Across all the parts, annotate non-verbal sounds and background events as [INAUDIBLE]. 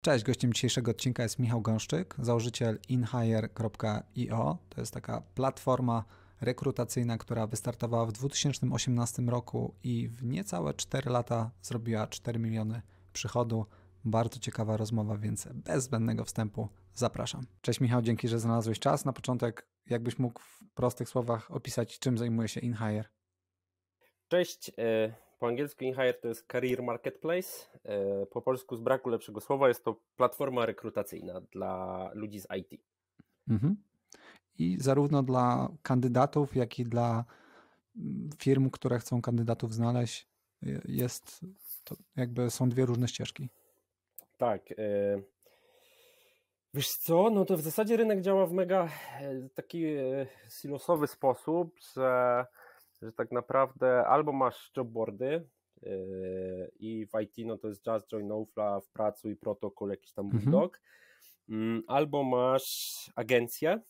Cześć, gościem dzisiejszego odcinka jest Michał Gąszczyk, założyciel inhire.io. To jest taka platforma rekrutacyjna, która wystartowała w 2018 roku i w niecałe 4 lata zrobiła 4 miliony przychodu. Bardzo ciekawa rozmowa, więc bez zbędnego wstępu zapraszam. Cześć Michał, dzięki, że znalazłeś czas. Na początek, jakbyś mógł w prostych słowach opisać, czym zajmuje się InHire? Cześć, e, po angielsku InHire to jest Career Marketplace. E, po polsku z braku lepszego słowa jest to platforma rekrutacyjna dla ludzi z IT. Mhm. I zarówno dla kandydatów, jak i dla mm, firm, które chcą kandydatów znaleźć, jest to jakby są dwie różne ścieżki. Tak. E, wiesz co, no to w zasadzie rynek działa w mega taki silosowy sposób, że że tak naprawdę albo masz jobboardy yy, i w IT no to jest Just Join Ofla, w pracu i protokół, jakiś tam mhm. Bulldog, mm, albo masz agencję,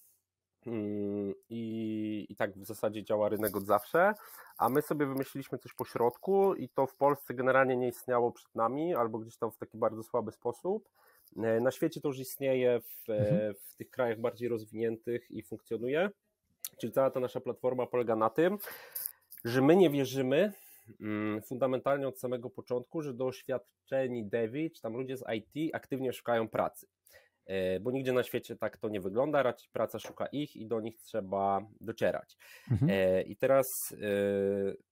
mm, i, I tak w zasadzie działa rynek od zawsze, a my sobie wymyśliliśmy coś po środku i to w Polsce generalnie nie istniało przed nami, albo gdzieś tam w taki bardzo słaby sposób. Yy, na świecie to już istnieje w, mhm. w tych krajach bardziej rozwiniętych i funkcjonuje. Czyli cała ta nasza platforma polega na tym, że my nie wierzymy mm, fundamentalnie od samego początku, że doświadczeni devi, czy tam ludzie z IT aktywnie szukają pracy. E, bo nigdzie na świecie tak to nie wygląda, raczej praca szuka ich i do nich trzeba docierać. Mhm. E, I teraz e,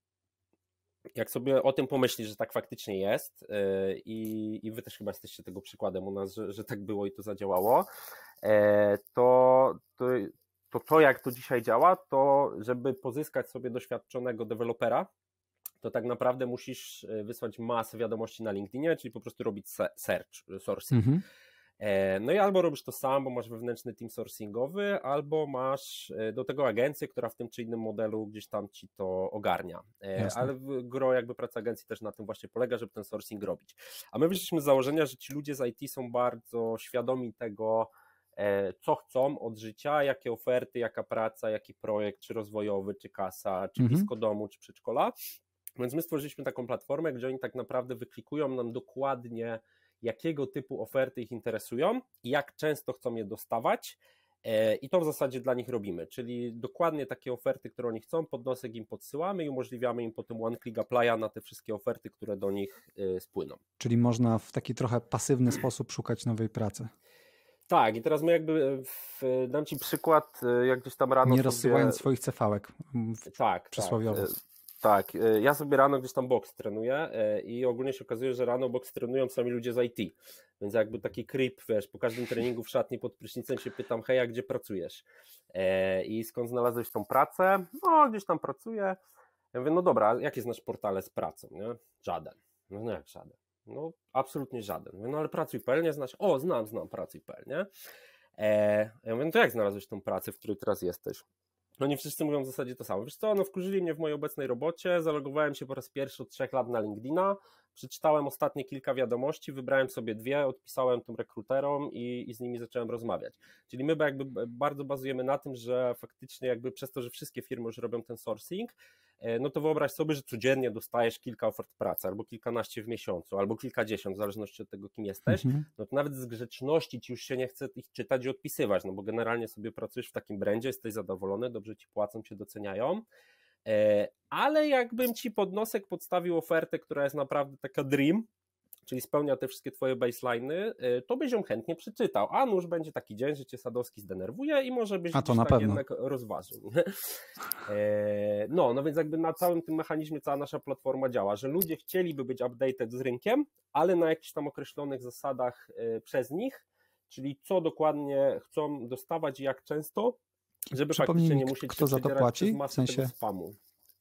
jak sobie o tym pomyślisz, że tak faktycznie jest i, i wy też chyba jesteście tego przykładem u nas, że, że tak było i to zadziałało, to, to, to jak to dzisiaj działa, to żeby pozyskać sobie doświadczonego dewelopera, to tak naprawdę musisz e, wysłać masę wiadomości na LinkedInie, czyli po prostu robić search, sourcing. Mhm. E, no i albo robisz to sam, bo masz wewnętrzny team sourcingowy, albo masz e, do tego agencję, która w tym czy innym modelu gdzieś tam ci to ogarnia. Jasne. Ale gro jakby praca agencji też na tym właśnie polega, żeby ten sourcing robić. A my wyszliśmy z założenia, że ci ludzie z IT są bardzo świadomi tego, E, co chcą od życia, jakie oferty, jaka praca, jaki projekt, czy rozwojowy, czy kasa, czy mhm. blisko domu, czy przedszkola. Więc my stworzyliśmy taką platformę, gdzie oni tak naprawdę wyklikują nam dokładnie, jakiego typu oferty ich interesują i jak często chcą je dostawać. E, I to w zasadzie dla nich robimy, czyli dokładnie takie oferty, które oni chcą, podnosek im podsyłamy i umożliwiamy im potem one-click apply'a na te wszystkie oferty, które do nich e, spłyną. Czyli można w taki trochę pasywny sposób szukać nowej pracy. Tak, i teraz my jakby w, dam Ci przykład, e, jak gdzieś tam rano. Nie rozsyłając sobie... swoich cefałek. Tak. Przysłowiowo. Tak, tak, ja sobie rano gdzieś tam boks trenuję i ogólnie się okazuje, że rano boks trenują sami ludzie z IT. Więc jakby taki creep, wiesz, po każdym treningu w szatni pod prysznicem się pytam, hej, a gdzie pracujesz? I skąd znalazłeś tą pracę? No, gdzieś tam pracuję. Ja mówię, no dobra, jakie znasz portale z pracą, nie? Żaden. No, no jak żaden? No, absolutnie żaden. Mówię, no ale pracuj.pl nie znasz? O, znam, znam pracuj.pl, nie? E, ja mówię, no to jak znalazłeś tą pracę, w której teraz jesteś? No nie wszyscy mówią w zasadzie to samo. Wiesz co, no wkurzyli mnie w mojej obecnej robocie, zalogowałem się po raz pierwszy od trzech lat na LinkedIna, przeczytałem ostatnie kilka wiadomości, wybrałem sobie dwie, odpisałem tym rekruterom i, i z nimi zacząłem rozmawiać. Czyli my jakby bardzo bazujemy na tym, że faktycznie jakby przez to, że wszystkie firmy już robią ten sourcing, no to wyobraź sobie, że codziennie dostajesz kilka ofert pracy, albo kilkanaście w miesiącu, albo kilkadziesiąt, w zależności od tego, kim jesteś, mhm. no to nawet z grzeczności ci już się nie chce ich czytać i odpisywać, no bo generalnie sobie pracujesz w takim brandzie, jesteś zadowolony, dobrze ci płacą, cię doceniają, E, ale jakbym ci podnosek podstawił ofertę, która jest naprawdę taka dream, czyli spełnia te wszystkie twoje baseliny, e, to byś ją chętnie przeczytał. A nuż będzie taki dzień, że cię Sadowski zdenerwuje i może byś A to na tak pewno. jednak rozważył. E, no, no więc jakby na całym tym mechanizmie cała nasza platforma działa, że ludzie chcieliby być updated z rynkiem, ale na jakichś tam określonych zasadach przez nich, czyli co dokładnie chcą dostawać i jak często, żeby faktycznie nie musieć kto za to płaci? W sensie spamu.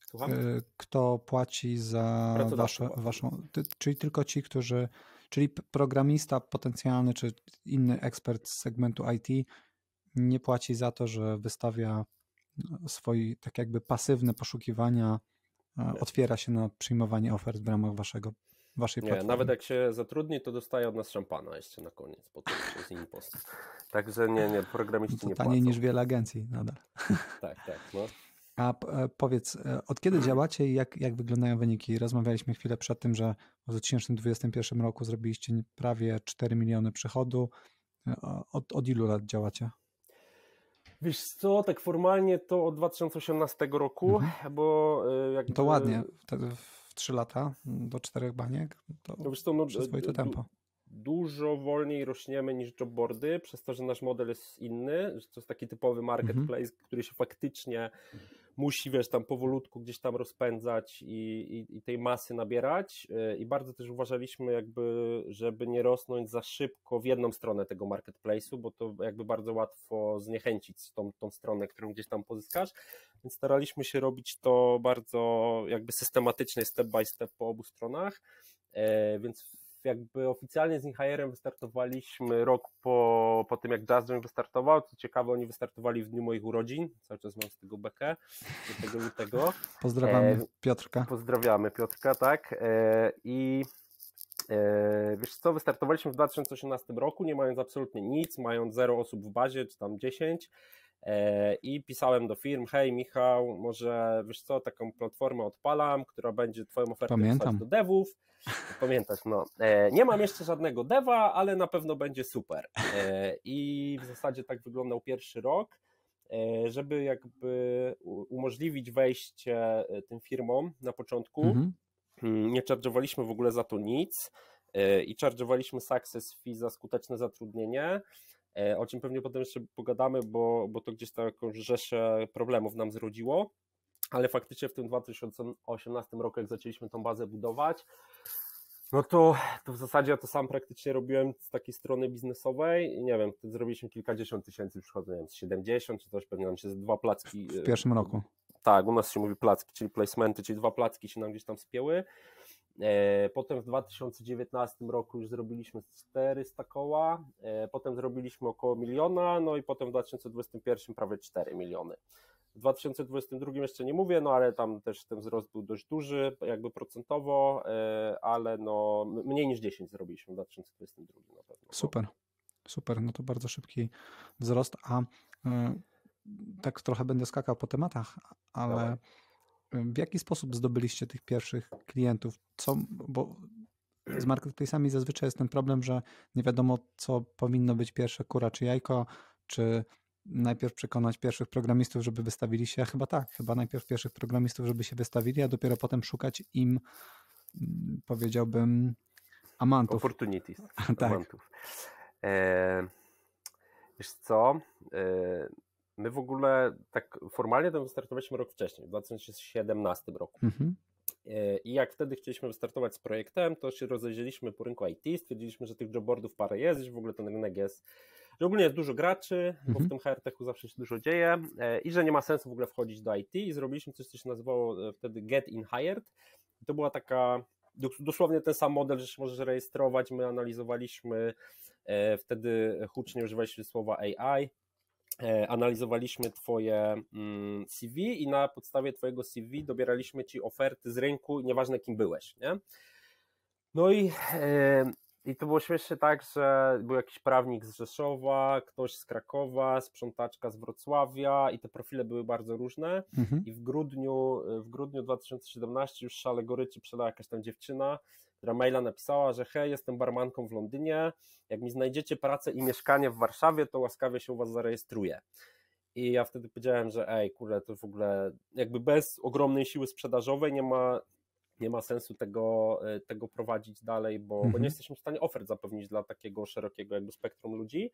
Słucham? Y, kto płaci za wasze, waszą, czyli tylko ci, którzy, czyli programista potencjalny, czy inny ekspert z segmentu IT nie płaci za to, że wystawia no, swoje tak jakby pasywne poszukiwania, otwiera się na przyjmowanie ofert w ramach waszego waszej nie, platformy. Nawet jak się zatrudni, to dostaje od nas szampana jeszcze na koniec, po tym z impost. [LAUGHS] Także nie, nie, programiści to nie taniej płacą. niż wiele agencji nadal. tak, tak, no. A powiedz, od kiedy działacie i jak, jak wyglądają wyniki? Rozmawialiśmy chwilę przed tym, że w 2021 roku zrobiliście prawie 4 miliony przychodu. Od, od ilu lat działacie? Wiesz co, tak formalnie to od 2018 roku, mhm. bo jakby... To ładnie, wtedy w 3 lata do 4 baniek, to no wiesz co, no, przyzwoite tempo. Dużo wolniej rośniemy niż jobboardy, przez to, że nasz model jest inny, że to jest taki typowy mhm. marketplace, mhm. który się faktycznie musi, wiesz, tam powolutku gdzieś tam rozpędzać i, i, i, tej masy nabierać y, i bardzo też uważaliśmy jakby, żeby nie rosnąć za szybko w jedną stronę tego marketplace'u, bo to jakby bardzo łatwo zniechęcić tą, tą stronę, którą gdzieś tam pozyskasz, więc staraliśmy się robić to bardzo jakby systematycznie, step by step po obu stronach, e, więc jakby oficjalnie z Inhajerem wystartowaliśmy rok po, po tym, jak Jazz wystartował. Co ciekawe, oni wystartowali w dniu moich urodzin. Cały czas mam z tego bekę, do tego lutego. [LAUGHS] Pozdrawiamy e, Piotrka. Pozdrawiamy Piotrka, tak. E, I e, wiesz co, wystartowaliśmy w 2018 roku, nie mając absolutnie nic, mając zero osób w bazie, czy tam 10. E, i pisałem do firm, hej Michał, może wiesz co, taką platformę odpalam, która będzie twoją ofertę Pamiętam. do devów. Pamiętasz, no. E, nie mam jeszcze żadnego deva, ale na pewno będzie super. E, I w zasadzie tak wyglądał pierwszy rok, żeby jakby umożliwić wejście tym firmom na początku. Mhm. Mm, nie charge'owaliśmy w ogóle za to nic i charge'owaliśmy success fee za skuteczne zatrudnienie. E, o czym pewnie potem jeszcze pogadamy, bo, bo to gdzieś taką rzeszę problemów nam zrodziło, ale faktycznie w tym 2018 roku, jak zaczęliśmy tą bazę budować, no to, to w zasadzie ja to sam praktycznie robiłem z takiej strony biznesowej nie wiem, wtedy zrobiliśmy kilkadziesiąt tysięcy przychodów, nie wiem, z 70 czy coś, pewnie nam się z dwa placki. W pierwszym roku. Tak, u nas się mówi placki, czyli placementy, czyli dwa placki się nam gdzieś tam spięły. E, potem w 2019 roku już zrobiliśmy 400 koła, e, potem zrobiliśmy około miliona, no i potem w 2021 prawie 4 miliony. W 2022 jeszcze nie mówię, no ale tam też ten wzrost był dość duży, jakby procentowo, e, ale no mniej niż 10 zrobiliśmy w 2022 na pewno. Super, super, no to bardzo szybki wzrost, a tak trochę będę skakał po tematach, ale w jaki sposób zdobyliście tych pierwszych klientów? Co, bo z marketplace'ami zazwyczaj jest ten problem, że nie wiadomo, co powinno być pierwsze, kura czy jajko, czy najpierw przekonać pierwszych programistów, żeby wystawili się, chyba tak, chyba najpierw pierwszych programistów, żeby się wystawili, a dopiero potem szukać im, mm, powiedziałbym, amantów. Opportunities. [LAUGHS] tak. Amantów. E, wiesz co, e, My w ogóle tak formalnie to wystartowaliśmy rok wcześniej, w 2017 roku. Mhm. E, I jak wtedy chcieliśmy wystartować z projektem, to się rozejrzeliśmy po rynku IT, stwierdziliśmy, że tych jobboardów parę jest, że w ogóle ten rynek jest, że ogólnie jest dużo graczy, bo w mhm. tym HR-techu zawsze się dużo dzieje e, i że nie ma sensu w ogóle wchodzić do IT i zrobiliśmy coś, co się nazywało e, wtedy Get In Hired. To była taka dosłownie ten sam model, że się możesz rejestrować, my analizowaliśmy wtedy hucznie używaliśmy słowa AI, analizowaliśmy Twoje mm, CV i na podstawie Twojego CV dobieraliśmy Ci oferty z rynku, nieważne kim byłeś, nie? No i, e, i to było śmiesznie tak, że był jakiś prawnik z Rzeszowa, ktoś z Krakowa, sprzątaczka z Wrocławia i te profile były bardzo różne mhm. i w grudniu, w grudniu 2017 już szale goryczy przylała jakaś tam dziewczyna, która maila napisała, że hej, jestem barmanką w Londynie, jak mi znajdziecie pracę i mieszkanie w Warszawie, to łaskawie się u was zarejestruję. I ja wtedy powiedziałem, że ej, kurde, to w ogóle jakby bez ogromnej siły sprzedażowej nie ma, nie ma sensu tego, e, tego prowadzić dalej, bo, mhm. bo nie jesteśmy w stanie ofert zapewnić dla takiego szerokiego jakby spektrum ludzi.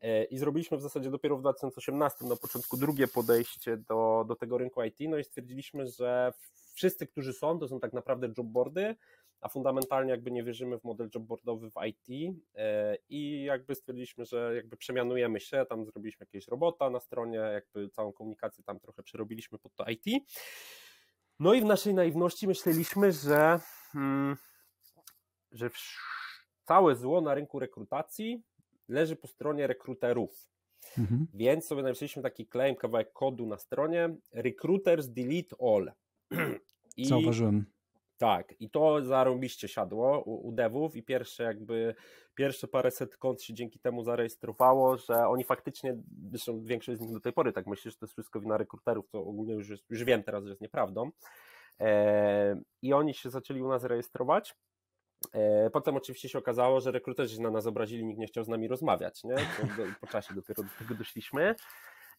E, I zrobiliśmy w zasadzie dopiero w 2018 na początku drugie podejście do, do tego rynku IT, no i stwierdziliśmy, że wszyscy, którzy są, to są tak naprawdę jobboardy, a fundamentalnie jakby nie wierzymy w model jobboardowy w IT e, i jakby stwierdziliśmy, że jakby przemianujemy się, tam zrobiliśmy jakieś robota na stronie, jakby całą komunikację tam trochę przerobiliśmy pod to IT. No i w naszej naiwności myśleliśmy, że, hmm, że całe zło na rynku rekrutacji leży po stronie rekruterów. Mhm. Więc sobie napisaliśmy taki claim, kawałek kodu na stronie recruiters delete all. [CLEARS THROAT] I Zauważyłem. Tak, i to zarobiście siadło u, u devów i pierwsze jakby, pierwsze paręset kont się dzięki temu zarejestrowało, że oni faktycznie, zresztą większość z nich do tej pory tak myśli, że to jest wszystko wina rekruterów, to ogólnie już, jest, już wiem teraz, że jest nieprawdą. E, I oni się zaczęli u nas rejestrować. E, potem oczywiście się okazało, że rekruterzy się na nas obrazili, nikt nie chciał z nami rozmawiać, nie? po czasie dopiero do tego doszliśmy.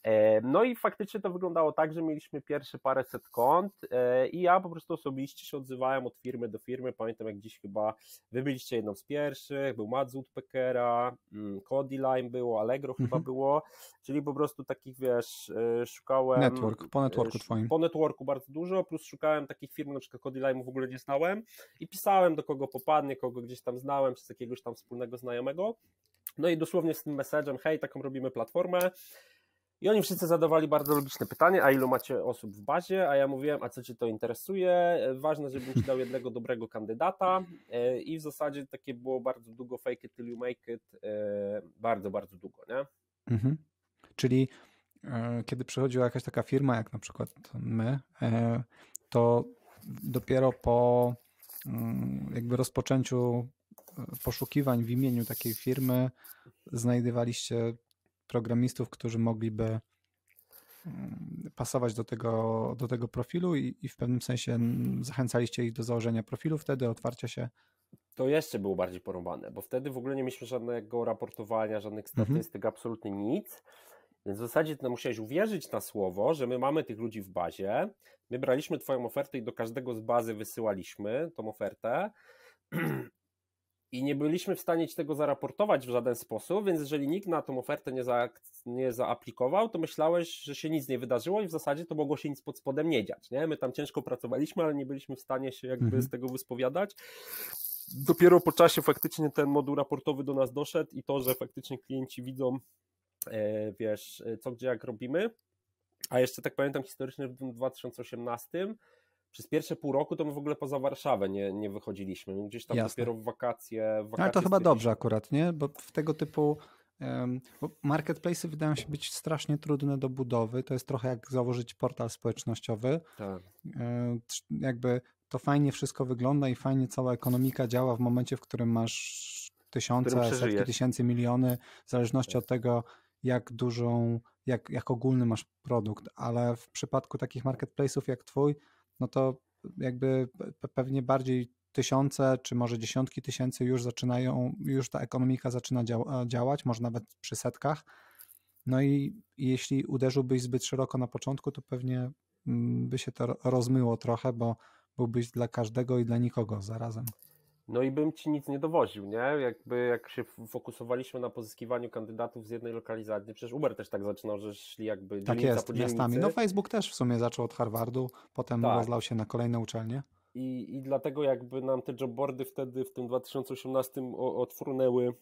E, no i faktycznie to wyglądało tak, że mieliśmy pierwsze parę set kont e, i ja po prostu osobiście się odzywałem od firmy do firmy. Pamiętam jak dziś chyba wy byliście jedną z pierwszych, był Matt Zutpekera, mm, Cody Lime było, Allegro chyba mhm. było, czyli po prostu takich wiesz, e, szukałem... Network, po networku twoim. Po networku bardzo dużo, plus szukałem takich firm, na przykład Cody Lime w ogóle nie znałem i pisałem do kogo popadnie, kogo gdzieś tam znałem, czy z jakiegoś tam wspólnego znajomego. No i dosłownie z tym message'em, hej, taką robimy platformę, i oni wszyscy zadawali bardzo logiczne pytanie, a ilu macie osób w bazie? A ja mówiłem, a co cię to interesuje? Ważne, żebym dał jednego dobrego kandydata. E, I w zasadzie takie było bardzo długo fake it till you make it. E, bardzo, bardzo długo, nie? Mhm. Czyli e, kiedy przychodziła jakaś taka firma, jak na przykład my, to dopiero po mm, jakby rozpoczęciu poszukiwań w imieniu takiej firmy znajdywaliście programistów, którzy mogliby mm, pasować do tego, do tego profilu i, i w pewnym sensie zachęcaliście ich do założenia profilu, wtedy otwarcia się to jeszcze było bardziej porąbane, bo wtedy w ogóle nie mieliśmy żadnego raportowania, żadnych mhm. statystyk, mhm. absolutnie nic. Więc w zasadzie ty musiałeś uwierzyć na słowo, że my mamy tych ludzi w bazie. My braliśmy Twoją ofertę i do każdego z bazy wysyłaliśmy tą ofertę. [CLEARS THROAT] i nie byliśmy w stanie ci tego zaraportować w żaden sposób, więc jeżeli nikt na tą ofertę nie, za, nie zaaplikował, to myślałeś, że się nic nie wydarzyło i w zasadzie to mogło się nic pod spodem nie dziać. Nie? My tam ciężko pracowaliśmy, ale nie byliśmy w stanie się jakby mhm. z tego wyspowiadać. Dopiero po czasie faktycznie ten moduł raportowy do nas doszedł i to, że faktycznie klienci widzą, e, wiesz, co gdzie jak robimy. A jeszcze tak pamiętam historycznie w 2018 przez pierwsze pół roku to my w ogóle poza Warszawę nie, nie wychodziliśmy. My gdzieś tam Jasne. dopiero w wakacje, w wakacje. Ale to chyba dobrze akurat, nie? Bo w tego typu bo marketplace wydają się być strasznie trudne do budowy. To jest trochę jak założyć portal społecznościowy. Tak. Jakby to fajnie wszystko wygląda i fajnie cała ekonomika działa w momencie, w którym masz tysiące, setki tysięcy, miliony, w zależności tak. od tego, jak dużą, jak, jak ogólny masz produkt, ale w przypadku takich marketplace'ów jak twój, no to jakby pewnie bardziej tysiące, czy może dziesiątki tysięcy już zaczynają, już ta ekonomika zaczyna działać, może nawet przy setkach. No i jeśli uderzyłbyś zbyt szeroko na początku, to pewnie mm, by się to rozmyło trochę, bo byłbyś dla każdego i dla nikogo zarazem. No i bym ci nic nie dowoził, nie? Jakby jak się fokusowaliśmy na pozyskiwaniu kandydatów z jednej lokalizacji, przecież Uber też tak zaczynał, że szli jakby Tak jest, miastami. No Facebook też w sumie zaczął od Harvardu, potem tak. rozlał się na kolejne uczelnie. I, I dlatego jakby nam te jobboardy wtedy w tym 2018 odfrunęły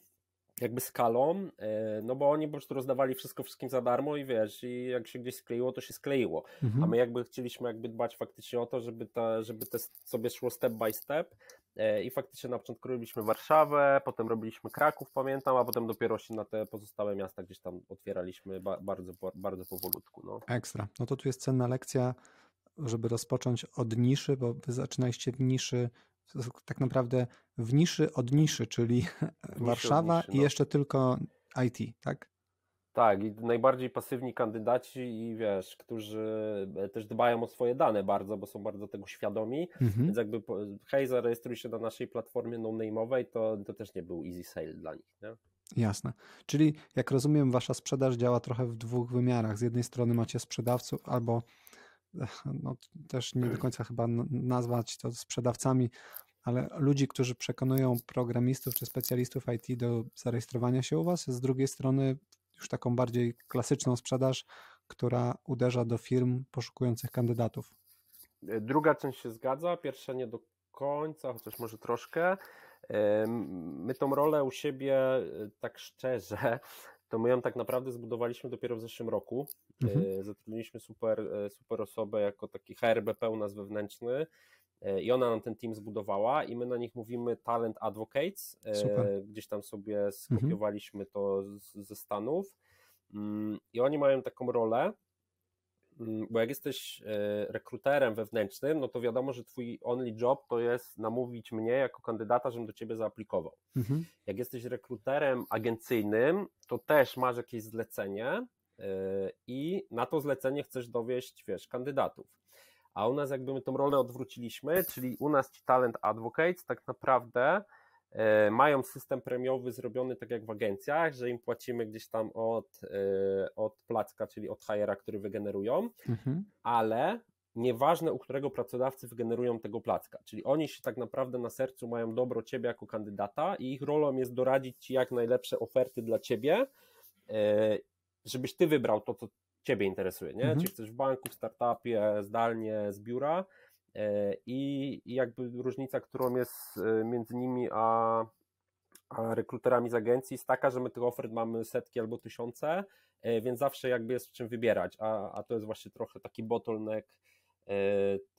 jakby skalą, e, no bo oni po prostu rozdawali wszystko wszystkim za darmo i wiesz, i jak się gdzieś skleiło, to się skleiło. Mhm. A my jakby chcieliśmy jakby dbać faktycznie o to, żeby, ta, żeby to sobie szło step by step i faktycznie na początku robiliśmy Warszawę, potem robiliśmy Kraków, pamiętam, a potem dopiero się na te pozostałe miasta gdzieś tam otwieraliśmy bardzo, bardzo powolutku. No. Ekstra. No to tu jest cenna lekcja, żeby rozpocząć od niszy, bo wy zaczynaliście w niszy tak naprawdę w niszy od niszy, czyli Warszawa niszy, no. i jeszcze tylko IT, tak? Tak, i najbardziej pasywni kandydaci i wiesz, którzy e, też dbają o swoje dane bardzo, bo są bardzo tego świadomi, mhm. więc jakby hej, zarejestruj się na naszej platformie no-name'owej, to, to też nie był easy sale dla nich, nie? Jasne. Czyli jak rozumiem, wasza sprzedaż działa trochę w dwóch wymiarach. Z jednej strony macie sprzedawców albo no, też nie do końca chyba nazwać to sprzedawcami, ale ludzi, którzy przekonują programistów czy specjalistów IT do zarejestrowania się u Was, z drugiej strony już taką bardziej klasyczną sprzedaż, która uderza do firm poszukujących kandydatów. Druga część się zgadza, pierwsza nie do końca, chociaż może troszkę. My tą rolę u siebie, tak szczerze, to my ją tak naprawdę zbudowaliśmy dopiero w zeszłym roku. Mhm. E, zatrudniliśmy super, e, super osobę jako taki HRBP u nas wewnętrzny e, i ona nam ten team zbudowała i my na nich mówimy Talent Advocates. Super. Gdzieś tam sobie mhm. skopiowaliśmy mhm. to z, ze Stanów. Mm, I oni mają taką rolę, mm, bo jak jesteś e, rekruterem wewnętrznym, no to wiadomo, że twój only job to jest namówić mnie jako kandydata, żebym do ciebie zaaplikował. Mhm. Jak jesteś rekruterem agencyjnym, to też masz jakieś zlecenie e, i na to zlecenie chcesz dowieść, wiesz, kandydatów. A u nas jakby my tą rolę odwróciliśmy, czyli u nas ci talent advocates tak naprawdę E, mają system premiowy zrobiony tak jak w agencjach, że im płacimy gdzieś tam od, e, od placka, czyli od hajera, który wygenerują, mhm. ale nieważne u którego pracodawcy wygenerują tego placka, czyli oni się tak naprawdę na sercu mają dobro ciebie jako kandydata i ich rolą jest doradzić ci jak najlepsze oferty dla ciebie, e, żebyś ty wybrał to, co ciebie interesuje, nie? Mhm. Czy chcesz w banku, w startupie, zdalnie, z biura, E, I jakby różnica, którą jest e, między nimi a, a rekruterami z agencji jest taka, że my tych ofert mamy setki albo tysiące, e, więc zawsze jakby jest w czym wybierać, a, a to jest właśnie trochę taki bottleneck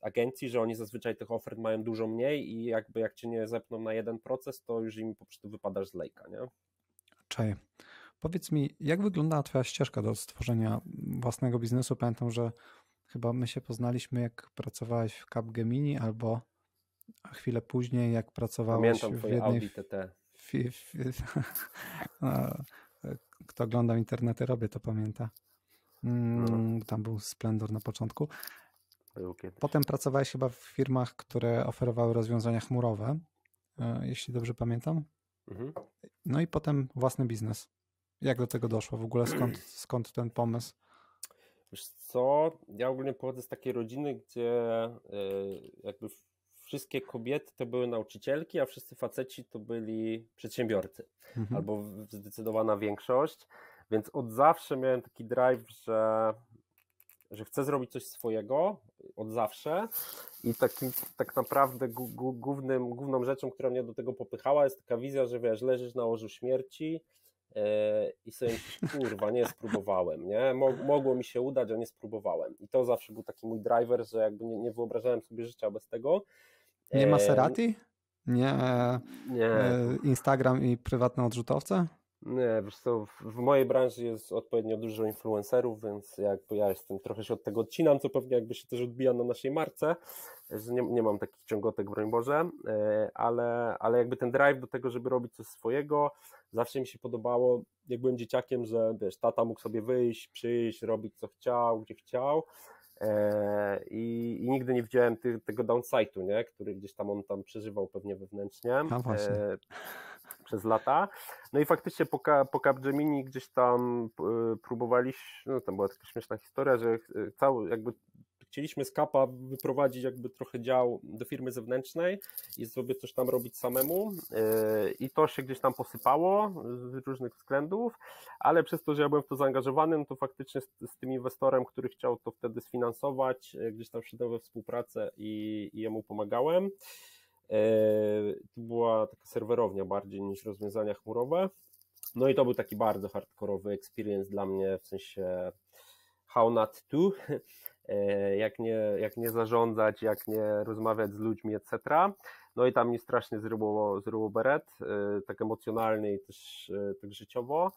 agencji, że oni zazwyczaj tych ofert mają dużo mniej i jakby jak cię nie zepną na jeden proces, to już im po prostu wypadasz z lejka, nie? Czaję. Powiedz mi, jak wygląda twoja ścieżka do stworzenia własnego biznesu? Pamiętam, że Chyba my się poznaliśmy, jak pracowałeś w Capgemini, albo chwilę później, jak pracowałeś Pamiętam w jednej... Audi TT. [LAUGHS] Kto oglądał internety, robię, to pamięta. Mm, no. Tam był Splendor na początku. Potem pracowałeś chyba w firmach, które oferowały rozwiązania chmurowe, e, jeśli dobrze pamiętam. Mhm. No i potem własny biznes. Jak do tego doszło? W ogóle skąd, [CLEARS THROAT] skąd ten pomysł? Wiesz co, ja ogólnie pochodzę z takiej rodziny, gdzie e, jakby wszystkie kobiety to były nauczycielki, a wszyscy faceci to byli przedsiębiorcy, mhm. albo zdecydowana większość, więc od zawsze miałem taki drive, że, że chcę zrobić coś swojego, od zawsze i takim, tak naprawdę głównym, główną rzeczą, która mnie do tego popychała jest taka wizja, że wiesz, leżysz na łożu śmierci, i sobie kurwa, nie spróbowałem, nie? Mogło mi się udać, a nie spróbowałem. I to zawsze był taki mój driver, że jakby nie, nie wyobrażałem sobie życia bez tego. Nie Maserati? Nie, nie. E, Instagram i prywatne odrzutowce? Nie, wiesz co, w mojej branży jest odpowiednio dużo influencerów, więc jakby ja jestem trochę się od tego odcinam, co pewnie jakby się też odbija na naszej marce, że nie, nie mam takich ciągotek, broń Boże, e, ale, ale jakby ten drive do tego, żeby robić coś swojego, zawsze mi się podobało, jak byłem dzieciakiem, że wiesz, tata mógł sobie wyjść, przyjść, robić co chciał, gdzie chciał, e, i, i, nigdy nie widziałem ty, tego downside'u, nie? który gdzieś tam on tam przeżywał pewnie wewnętrznie. A właśnie. E, przez lata. No i faktycznie po, po Capgemini gdzieś tam e, próbowaliśmy, no tam była taka śmieszna historia, że e, cały jakby chcieliśmy z Kapa wyprowadzić jakby trochę dział do firmy zewnętrznej i sobie coś tam robić samemu e, i to się gdzieś tam posypało z różnych względów, ale przez to, że ja byłem w to zaangażowany, no to faktycznie z, z tym inwestorem, który chciał to wtedy sfinansować, gdzieś tam wszedłem we współpracę i, i jemu pomagałem. E, to była taka serwerownia bardziej niż rozwiązania chmurowe. No i to był taki bardzo hardkorowy experience dla mnie, w sensie how not to, [LAUGHS] e, jak nie, jak nie zarządzać, jak nie rozmawiać z ludźmi, etc. No i tam mi strasznie zryło, zryło beret, e, tak emocjonalnie i też tak życiowo.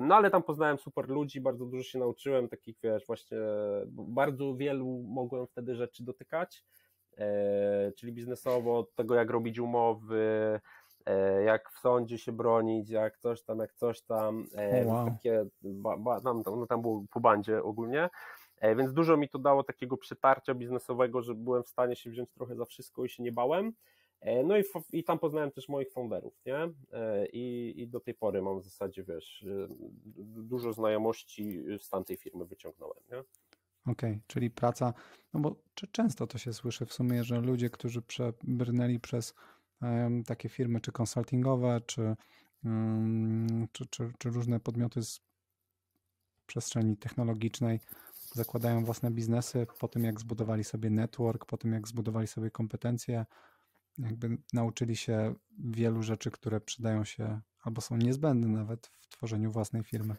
No ale tam poznałem super ludzi, bardzo dużo się nauczyłem, takich wiesz, właśnie bardzo wielu mogłem wtedy rzeczy dotykać. E, czyli biznesowo, tego jak robić umowy, e, jak w sądzie się bronić, jak coś tam, jak coś tam, oh, wow. takie, ba, ba, tam, no, tam było po bandzie ogólnie, więc dużo mi to dało takiego przetarcia biznesowego, że byłem w stanie się wziąć trochę za wszystko i się nie bałem. No i, i tam poznałem też moich founderów, nie? I, I do tej pory mam w zasadzie, wiesz, dużo znajomości z tamtej firmy wyciągnąłem, nie? Okej, okay, czyli praca, no bo często to się słyszy w sumie, że ludzie, którzy przebrnęli przez um, takie firmy, czy konsultingowe, czy, um, czy, czy, czy, różne podmioty z przestrzeni technologicznej, zakładają własne biznesy po tym, jak zbudowali sobie network, po tym, jak zbudowali sobie kompetencje, jakby nauczyli się wielu rzeczy, które przydają się albo są niezbędne nawet w tworzeniu własnej firmy.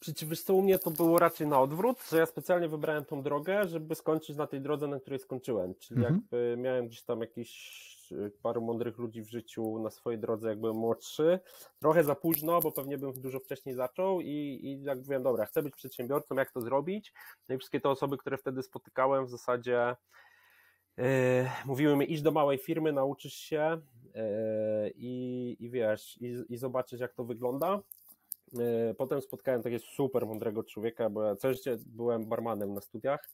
Przecież co u mnie to było raczej na odwrót, że ja specjalnie wybrałem tą drogę, żeby skończyć na tej drodze, na której skończyłem. Czyli mhm. jakby miałem gdzieś tam jakieś też y, paru mądrych ludzi w życiu na swojej drodze, jak byłem młodszy. Trochę za późno, bo pewnie bym dużo wcześniej zaczął i, i jak mówiłem, dobra, chcę być przedsiębiorcą, jak to zrobić? No i wszystkie te osoby, które wtedy spotykałem w zasadzie yy, mówiły mi, idź do małej firmy, nauczysz się yy, i, i wiesz, i, i zobaczysz jak to wygląda. Yy, potem spotkałem takiego super mądrego człowieka, bo ja życie byłem barmanem na studiach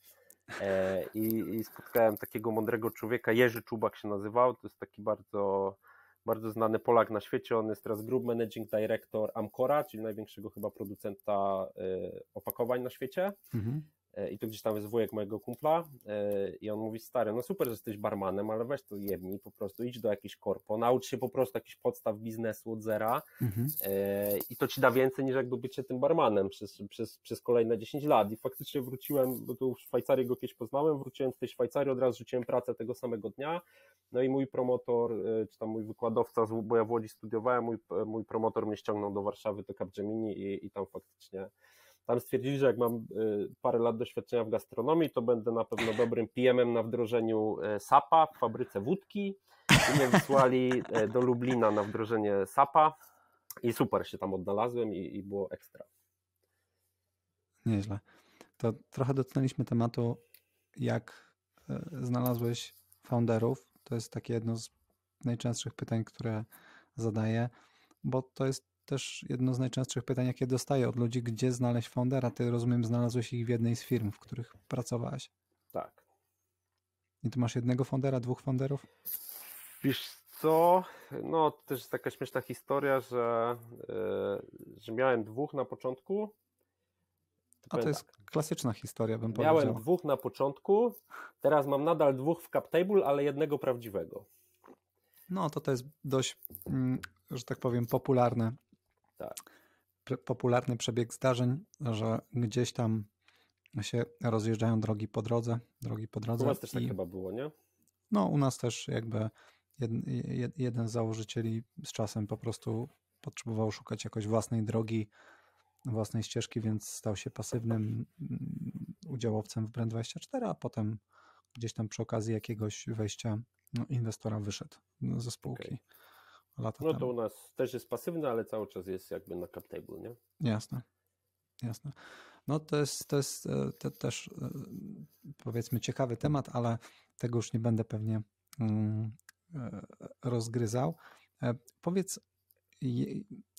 E, I, I, spotkałem takiego mądrego człowieka, Jerzy Czubak się nazywał, to jest taki bardzo, bardzo znany Polak na świecie, on jest teraz Group Managing Director Amcora, czyli największego chyba producenta e, opakowań na świecie. Mhm. E, i to gdzieś tam jest wujek mojego kumpla e, i on mówi, stary, no super, że jesteś barmanem, ale weź to jebnij, po prostu idź do jakiejś korpo, naucz się po prostu jakichś podstaw biznesu od zera mhm. E, i to ci da więcej niż jakby bycie tym barmanem przez, przez, przez kolejne 10 lat i faktycznie wróciłem, bo tu w Szwajcarii go kiedyś poznałem, wróciłem z tej Szwajcarii, od razu rzuciłem pracę tego samego dnia, no i mój promotor, czy tam mój wykładowca, bo ja w Łodzi studiowałem, mój, mój promotor mnie ściągnął do Warszawy, do Capgemini i, i tam faktycznie tam stwierdzili, że jak mam y, parę lat doświadczenia w gastronomii, to będę na pewno dobrym PM-em na wdrożeniu e, SAP-a w fabryce wódki. I mnie wysłali e, do Lublina na wdrożenie SAP-a i super się tam odnalazłem i, i było ekstra. Nieźle. To trochę dotknęliśmy tematu, jak e, znalazłeś founderów. To jest takie jedno z najczęstszych pytań, które zadaję, bo to jest też jedno z najczęstszych pytań, jakie dostaję od ludzi, gdzie znaleźć foundera. Ty, rozumiem, znalazłeś ich w jednej z firm, w których pracowałeś. Tak. I tu masz jednego foundera, dwóch founderów? Wiesz co, no to też jest taka śmieszna historia, że, yy, że miałem dwóch na początku. A to jest tak. klasyczna historia, bym miałem powiedział. Miałem dwóch na początku, teraz mam nadal dwóch w CapTable, ale jednego prawdziwego. No to to jest dość, mm, że tak powiem, popularne tak. popularny przebieg zdarzeń, że gdzieś tam się rozjeżdżają drogi po drodze, drogi po drodze. U nas też tak chyba było, nie? No, u nas też jakby jeden, jeden z założycieli z czasem po prostu potrzebował szukać jakoś własnej drogi, własnej ścieżki, więc stał się pasywnym mm, udziałowcem w Brand24, a potem gdzieś tam przy okazji jakiegoś wejścia no, inwestora wyszedł ze spółki. Okay lata No temu. to u nas też jest pasywny, ale cały czas jest jakby na cap table, nie? Jasne, jasne. No to jest, to jest e, to też e, powiedzmy ciekawy temat, ale tego już nie będę pewnie mm, e, rozgryzał. Powiedz,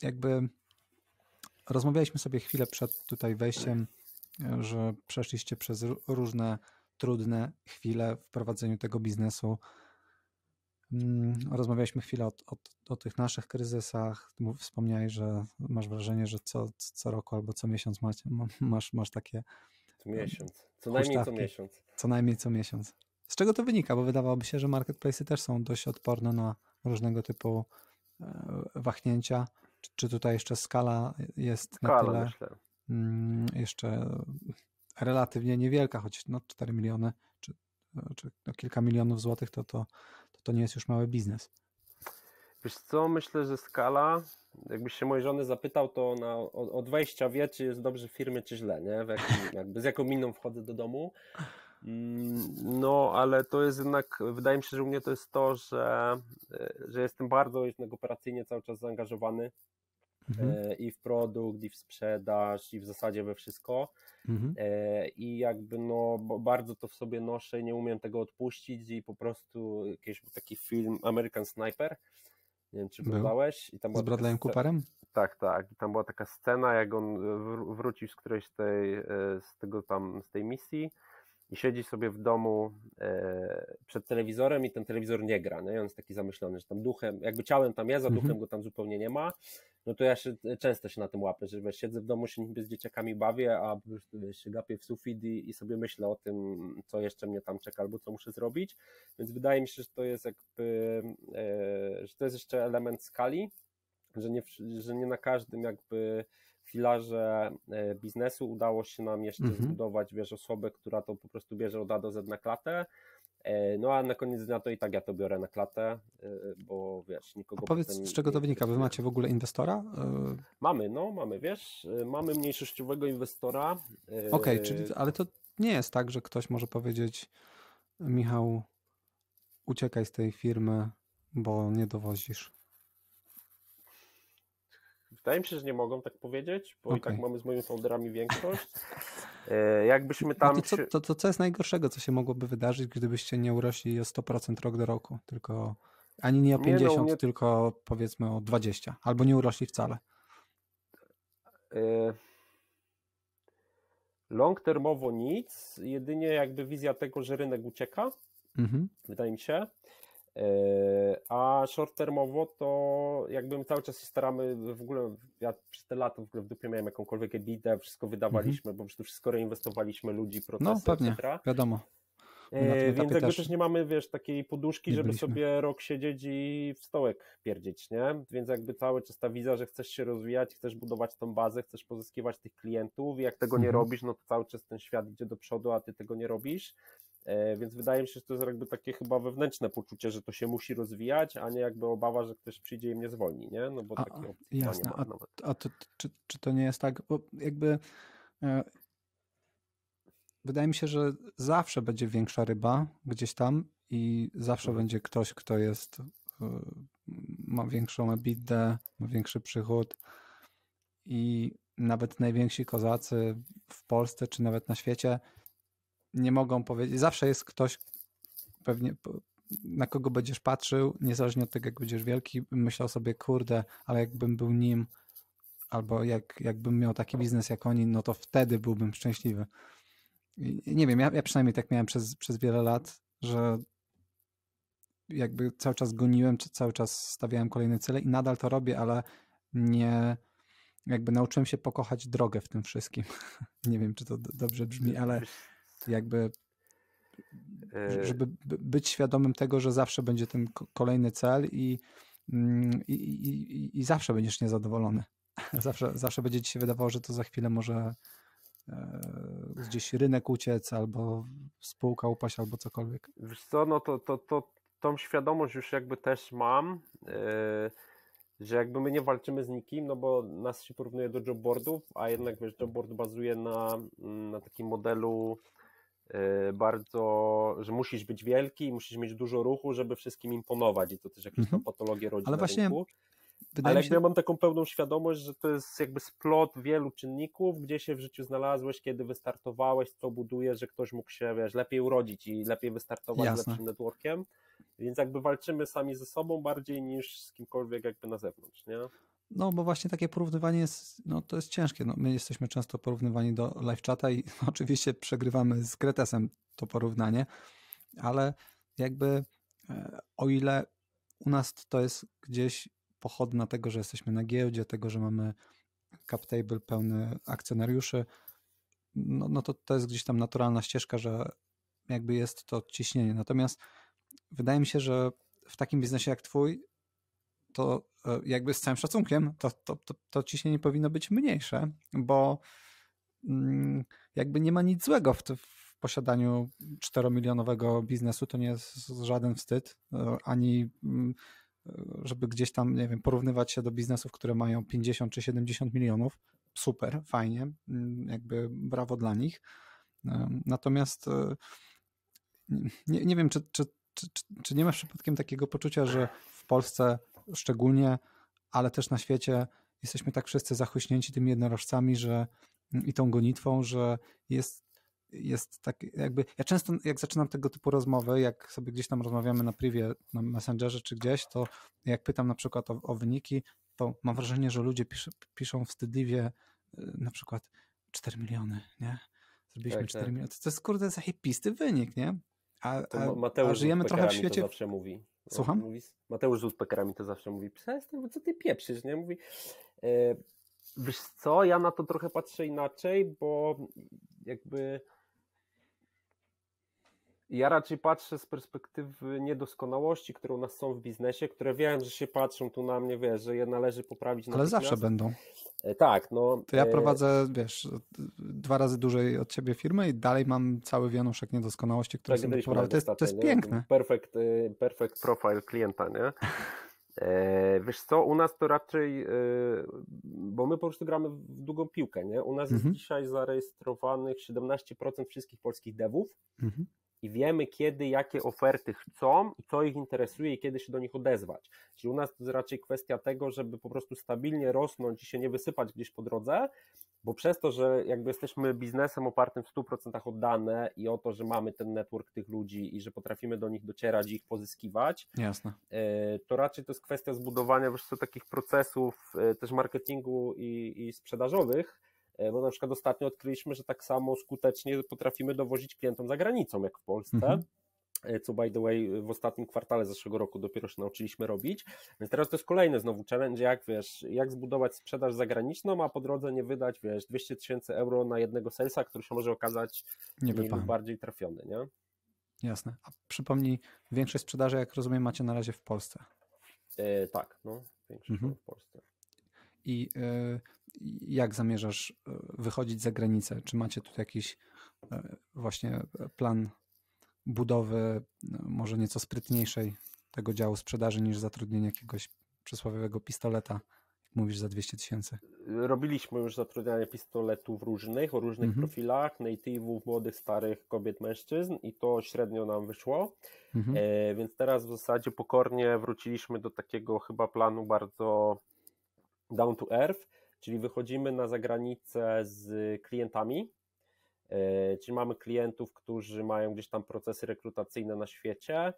jakby rozmawialiśmy sobie chwilę przed tutaj wejściem, że przeszliście przez różne trudne chwile w prowadzeniu tego biznesu. Mm, rozmawialiśmy chwilę o, o, o, tych naszych kryzysach. Wspomniałeś, że masz wrażenie, że co, co roku albo co miesiąc masz, masz, masz takie. Co miesiąc. Co najmniej co miesiąc. Co najmniej co miesiąc. Z czego to wynika? Bo wydawałoby się, że marketplacy też są dość odporne na różnego typu e, wahnięcia. Czy, czy tutaj jeszcze skala jest skala, na tyle myślę. Mm, jeszcze relatywnie niewielka, choć no 4 miliony czy, czy no kilka milionów złotych to, to to nie jest już mały biznes. Wiesz co, myślę, że skala, jakbyś się mojej żony zapytał, to ona od wejścia wie, czy jest dobrze w firmie, czy źle, nie? Jakim, jakby z jaką miną wchodzę do domu. Mm, no, ale to jest jednak, wydaje mi się, że u mnie to jest to, że, że jestem bardzo operacyjnie cały czas zaangażowany mhm. E, i w produkt, i w sprzedaż, i w zasadzie we wszystko. Mhm. E, I jakby no bardzo to w sobie noszę, nie umiem tego odpuścić i po prostu jakiś taki film American Sniper, nie wiem czy oglądałeś. I tam z Bradleyem Cooperem? Tak, tak. I tam była taka scena, jak on wrócił z którejś tej, e, z tego tam, z tej misji i siedzi sobie w domu e, przed telewizorem i ten telewizor nie gra, nie? on jest taki zamyślony, że tam duchem, jakby ciałem tam jest, a duchem mhm. go tam zupełnie nie ma, no to ja się, często się na tym łapię, że wiesz, siedzę w domu, się niby z dzieciakami bawię, a wiesz, się gapię w sufit i, i, sobie myślę o tym, co jeszcze mnie tam czeka albo co muszę zrobić, więc wydaje mi się, że to jest jakby, e, że to jest jeszcze element skali, że nie, że nie na każdym jakby filarze e, biznesu udało się nam jeszcze mhm. zbudować, wiesz, osobę, która to po prostu bierze od A do Z na klatę, e, no a na koniec dnia to i tak ja to biorę na klatę, e, bo wiesz, nikogo... A powiedz, z czego to wynika? Wy macie w ogóle inwestora? Mamy, no, mamy, wiesz, mamy mniejszościowego inwestora. Okej, okay, czyli, ale to nie jest tak, że ktoś może powiedzieć Michał, uciekaj z tej firmy, bo nie dowozisz? Wydaje mi się, że nie mogą tak powiedzieć, bo okay. i tak mamy z moimi founderami większość. [LAUGHS] E, jakbyśmy tam. No to, co, to, to, co jest najgorszego, co się mogłoby wydarzyć, gdybyście nie urośli o 100% rok do roku, tylko ani nie o 50, nie, no, nie... tylko powiedzmy o 20, albo nie urośli wcale. E, long termowo nic, jedynie jakby wizja tego, że rynek ucieka, mhm. wydaje mi się. E, a short termowo to jakby my cały czas się staramy w ogóle, ja przez te lata w ogóle w dupie miałem jakąkolwiek EBITDA, wszystko wydawaliśmy, mhm. bo przecież wszystko reinwestowaliśmy ludzi, procesy, No pewnie, etc. wiadomo. E, więc jakby też... też... nie mamy, wiesz, takiej poduszki, żeby byliśmy. sobie rok siedzieć i w stołek pierdzieć, nie? Więc jakby cały czas ta wiza, że chcesz się rozwijać, chcesz budować tą bazę, chcesz pozyskiwać tych klientów i jak tego nie mhm. robisz, no to cały czas ten świat idzie do przodu, a ty tego nie robisz. E, więc wydaje mi się, że to jest jakby takie chyba wewnętrzne poczucie, że to się musi rozwijać, a nie jakby obawa, że ktoś przyjdzie i mnie zwolni, nie? No bo a, takiej opcji jasne. nie ma nawet. A, a to, czy, czy to nie jest tak, bo jakby e, wydaje mi się, że zawsze będzie większa ryba gdzieś tam i zawsze mhm. będzie ktoś, kto jest e, ma większą EBITDA, ma większy przychód i nawet najwięksi kozacy w Polsce czy nawet na świecie nie mogą powiedzieć. Zawsze jest ktoś, pewnie na kogo będziesz patrzył, niezależnie od tego, jak będziesz wielki, myślał sobie, kurde, ale jakbym był nim, albo jak, jakbym miał taki biznes jak oni, no to wtedy byłbym szczęśliwy. I nie wiem, ja, ja przynajmniej tak miałem przez, przez wiele lat, że jakby cały czas goniłem, czy cały czas stawiałem kolejne cele i nadal to robię, ale nie, jakby nauczyłem się pokochać drogę w tym wszystkim. [LAUGHS] nie wiem, czy to dobrze brzmi, ale jakby e, żeby być świadomym tego, że zawsze będzie ten kolejny cel i, mm, i, i, i zawsze będziesz niezadowolony. [LAUGHS] Zawsze, zawsze będzie ci się wydawało, że to za chwilę może e, gdzieś rynek uciec, albo spółka upaść, albo cokolwiek. Wiesz co, no to, to, to tą świadomość już jakby też mam, yy, że jakby my nie walczymy z nikim, no bo nas się porównuje do jobboardów, a jednak wiesz, jobboard bazuje na, na takim modelu bardzo, że musisz być wielki i musisz mieć dużo ruchu, żeby wszystkim imponować i to też jakieś mhm. patologie rodzi Ale właśnie rynku. Ale się... ja mam taką pełną świadomość, że to jest jakby splot wielu czynników, gdzie się w życiu znalazłeś, kiedy wystartowałeś, co buduje, że ktoś mógł się wiesz, lepiej urodzić i lepiej wystartować Jasne. z lepszym networkiem. Więc jakby walczymy sami ze sobą bardziej niż z kimkolwiek jakby na zewnątrz, nie? No, bo właśnie takie porównywanie jest, no to jest ciężkie. No, my jesteśmy często porównywani do live chata i [LAUGHS] oczywiście przegrywamy z Kretesem to porównanie, ale jakby e, o ile u nas to jest gdzieś pochodna tego, że jesteśmy na giełdzie, tego, że mamy cap table pełny akcjonariuszy, no, no to to jest gdzieś tam naturalna ścieżka, że jakby jest to ciśnienie. Natomiast wydaje mi się, że w takim biznesie jak twój to e, jakby z całym szacunkiem, to, to, to, to ciśnienie powinno być mniejsze, bo mm, jakby nie ma nic złego w, w posiadaniu 4-milionowego biznesu, to nie jest żaden wstyd, e, ani mm, żeby gdzieś tam, nie wiem, porównywać się do biznesów, które mają 50 czy 70 milionów. Super, fajnie, mm, jakby brawo dla nich. E, natomiast nie, nie wiem, czy, czy, czy, czy nie masz przypadkiem takiego poczucia, że w Polsce szczególnie, ale też na świecie jesteśmy tak wszyscy zachłyśnięci tymi jednorożcami, że i tą gonitwą, że jest, jest tak jakby, ja często jak zaczynam tego typu rozmowy, jak sobie gdzieś tam rozmawiamy na privie, na Messengerze czy gdzieś, to jak pytam na przykład o, o wyniki, to mam wrażenie, że ludzie pisz, piszą wstydliwie y, na przykład 4 miliony, nie? Zrobiliśmy tak, 4 tak. miliony. To jest kurde zajebisty wynik, nie? A, a, a żyjemy trochę w świecie. To zawsze mówi. Słucham? Mówi, Mateusz z Uzbekerami to zawsze mówi, przestań, co ty pieprzysz, nie? Mówi, e, wiesz co, ja na to trochę patrzę inaczej, bo jakby ja raczej patrzę z perspektywy niedoskonałości, które u nas są w biznesie, które wiem, że się patrzą tu na mnie, wiesz, że je należy poprawić. Ale zawsze będą. E, tak, no. To ja e, prowadzę, wiesz, dwa razy dłużej od ciebie firmę i dalej mam cały wianuszek niedoskonałości, które tak, są. To jest, to jest piękne. Perfect, e, perfect profile klienta, nie? Wiesz co, u nas to raczej, bo my po prostu gramy w długą piłkę, nie? U nas mhm. jest dzisiaj zarejestrowanych 17% wszystkich polskich devów, mhm i wiemy, kiedy, jakie oferty chcą i co ich interesuje i kiedy się do nich odezwać. Czyli u nas to jest raczej kwestia tego, żeby po prostu stabilnie rosnąć i się nie wysypać gdzieś po drodze, bo przez to, że jakby jesteśmy biznesem opartym w 100% o dane i o to, że mamy ten network tych ludzi i że potrafimy do nich docierać i ich pozyskiwać, Jasne. E, to raczej to jest kwestia zbudowania wiesz takich procesów e, też marketingu i, i sprzedażowych, bo na przykład ostatnio odkryliśmy, że tak samo skutecznie potrafimy dowozić klientom za granicą, jak w Polsce. Mhm co by the way w ostatnim kwartale zeszłego roku dopiero się nauczyliśmy robić. Więc teraz to jest kolejny znowu challenge, jak wiesz, jak zbudować sprzedaż zagraniczną, a po drodze nie wydać, wiesz, 200 tysięcy euro na jednego salesa, który się może okazać nie mniej lub bardziej trafiony, nie? Jasne. A przypomnij, większość sprzedaży, jak rozumiem, macie na razie w Polsce. E, tak, no, większość mhm. w Polsce. I y, jak zamierzasz e, wychodzić za granicę? Czy macie tu jakiś y, właśnie plan budowy może nieco sprytniejszej tego działu sprzedaży niż zatrudnienie jakiegoś przysłowiowego pistoleta, mówisz, za 200 tysięcy? Robiliśmy już zatrudnianie pistoletów różnych, o różnych mhm. profilach, native'ów, młodych, starych, kobiet, mężczyzn i to średnio nam wyszło, mhm. e, więc teraz w zasadzie pokornie wróciliśmy do takiego chyba planu bardzo down to earth, czyli wychodzimy na zagranicę z klientami, E, czyli mamy klientów, którzy mają gdzieś tam procesy rekrutacyjne na świecie.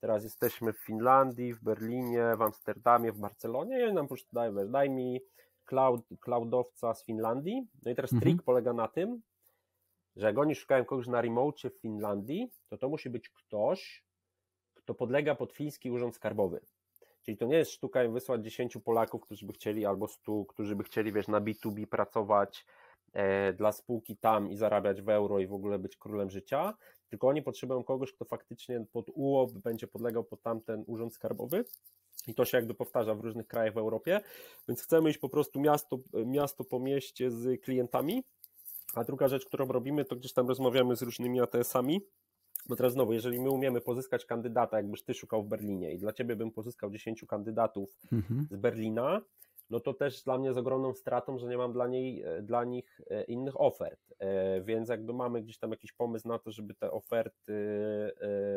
Teraz jesteśmy w Finlandii, w Berlinie, w Amsterdamie, w Barcelonie i oni nam dają, daj mi cloud, cloudowca z Finlandii. No i teraz mhm. trik polega na tym, że jak oni szukają kogoś na remote w Finlandii, to to musi być ktoś, kto podlega pod fiński urząd skarbowy. Czyli to nie jest sztuka im wysłać 10 Polaków, którzy by chcieli, albo 100, którzy by chcieli, wiesz, na B2B pracować E, dla spółki tam i zarabiać w euro i w ogóle być królem życia, tylko oni potrzebują kogoś, kto faktycznie pod UOP będzie podlegał pod tamten urząd skarbowy. I to się jakby powtarza w różnych krajach w Europie, więc chcemy iść po prostu miasto, miasto po mieście z klientami. A druga rzecz, którą robimy, to gdzieś tam rozmawiamy z różnymi ATS-ami, bo teraz znowu, jeżeli my umiemy pozyskać kandydata, jakbyś ty szukał w Berlinie i dla ciebie bym pozyskał 10 kandydatów mhm. z Berlina, no to też dla mnie jest ogromną stratą, że nie mam dla, niej, e, dla nich e, innych ofert. E, więc jakby mamy gdzieś tam jakiś pomysł na to, żeby te oferty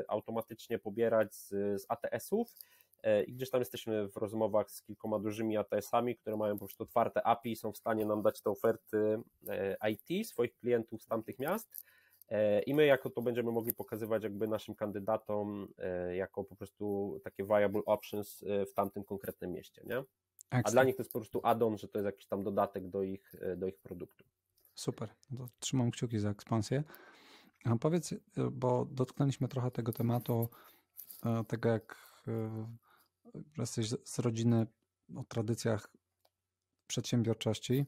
automatycznie pobierać z, z ATS-ów. I gdzieś tam jesteśmy w rozmowach z kilkoma dużymi ATS-ami, które mają po prostu otwarte API i są w stanie nam dać te oferty IT swoich klientów z tamtych miast. I my jako to będziemy mogli pokazywać jakby naszym kandydatom jako po prostu takie viable options w tamtym konkretnym mieście, nie? A dla nich to jest po prostu add-on, że to jest jakiś tam dodatek do ich, e, do ich produktu. Super, no to trzymam kciuki za ekspansję. A powiedz, e, bo dotknęliśmy trochę tego tematu, e, tego jak jesteś z rodziny o tradycjach przedsiębiorczości.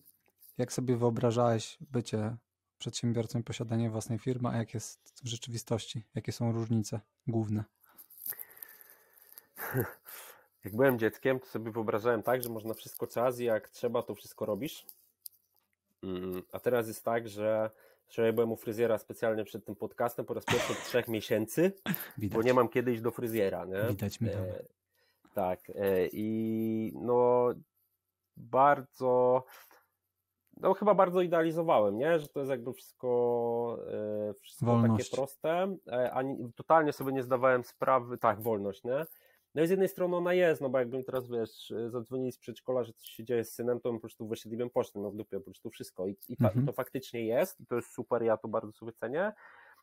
Jak sobie wyobrażałeś bycie przedsiębiorcą i posiadanie własnej firmy, a jak jest w rzeczywistości? Jakie są różnice główne? [LAUGHS] Jak byłem dzieckiem, to sobie wyobrażałem tak, że można wszystko czas i jak trzeba, to wszystko robisz. Mm, a teraz jest tak, że wczoraj byłem u fryzjera specjalnie przed tym podcastem po raz pierwszy od trzech miesięcy, Widać. bo nie mam kiedy iść do fryzjera. Nie? Widać mi e, Tak. E, I no bardzo no chyba bardzo idealizowałem, nie? że to jest jakby wszystko, e, wszystko takie proste, e, ani totalnie sobie nie zdawałem sprawy, tak, wolność, nie? No i z jednej strony ona jest, no bo jakbym teraz, wiesz, zadzwonili z przedszkola, że coś się dzieje z synem, to bym po prostu wyświetliłem pocztę, no w dupie po prostu wszystko i, i, ta, mhm. to faktycznie jest i to jest super, ja to bardzo sobie cenię,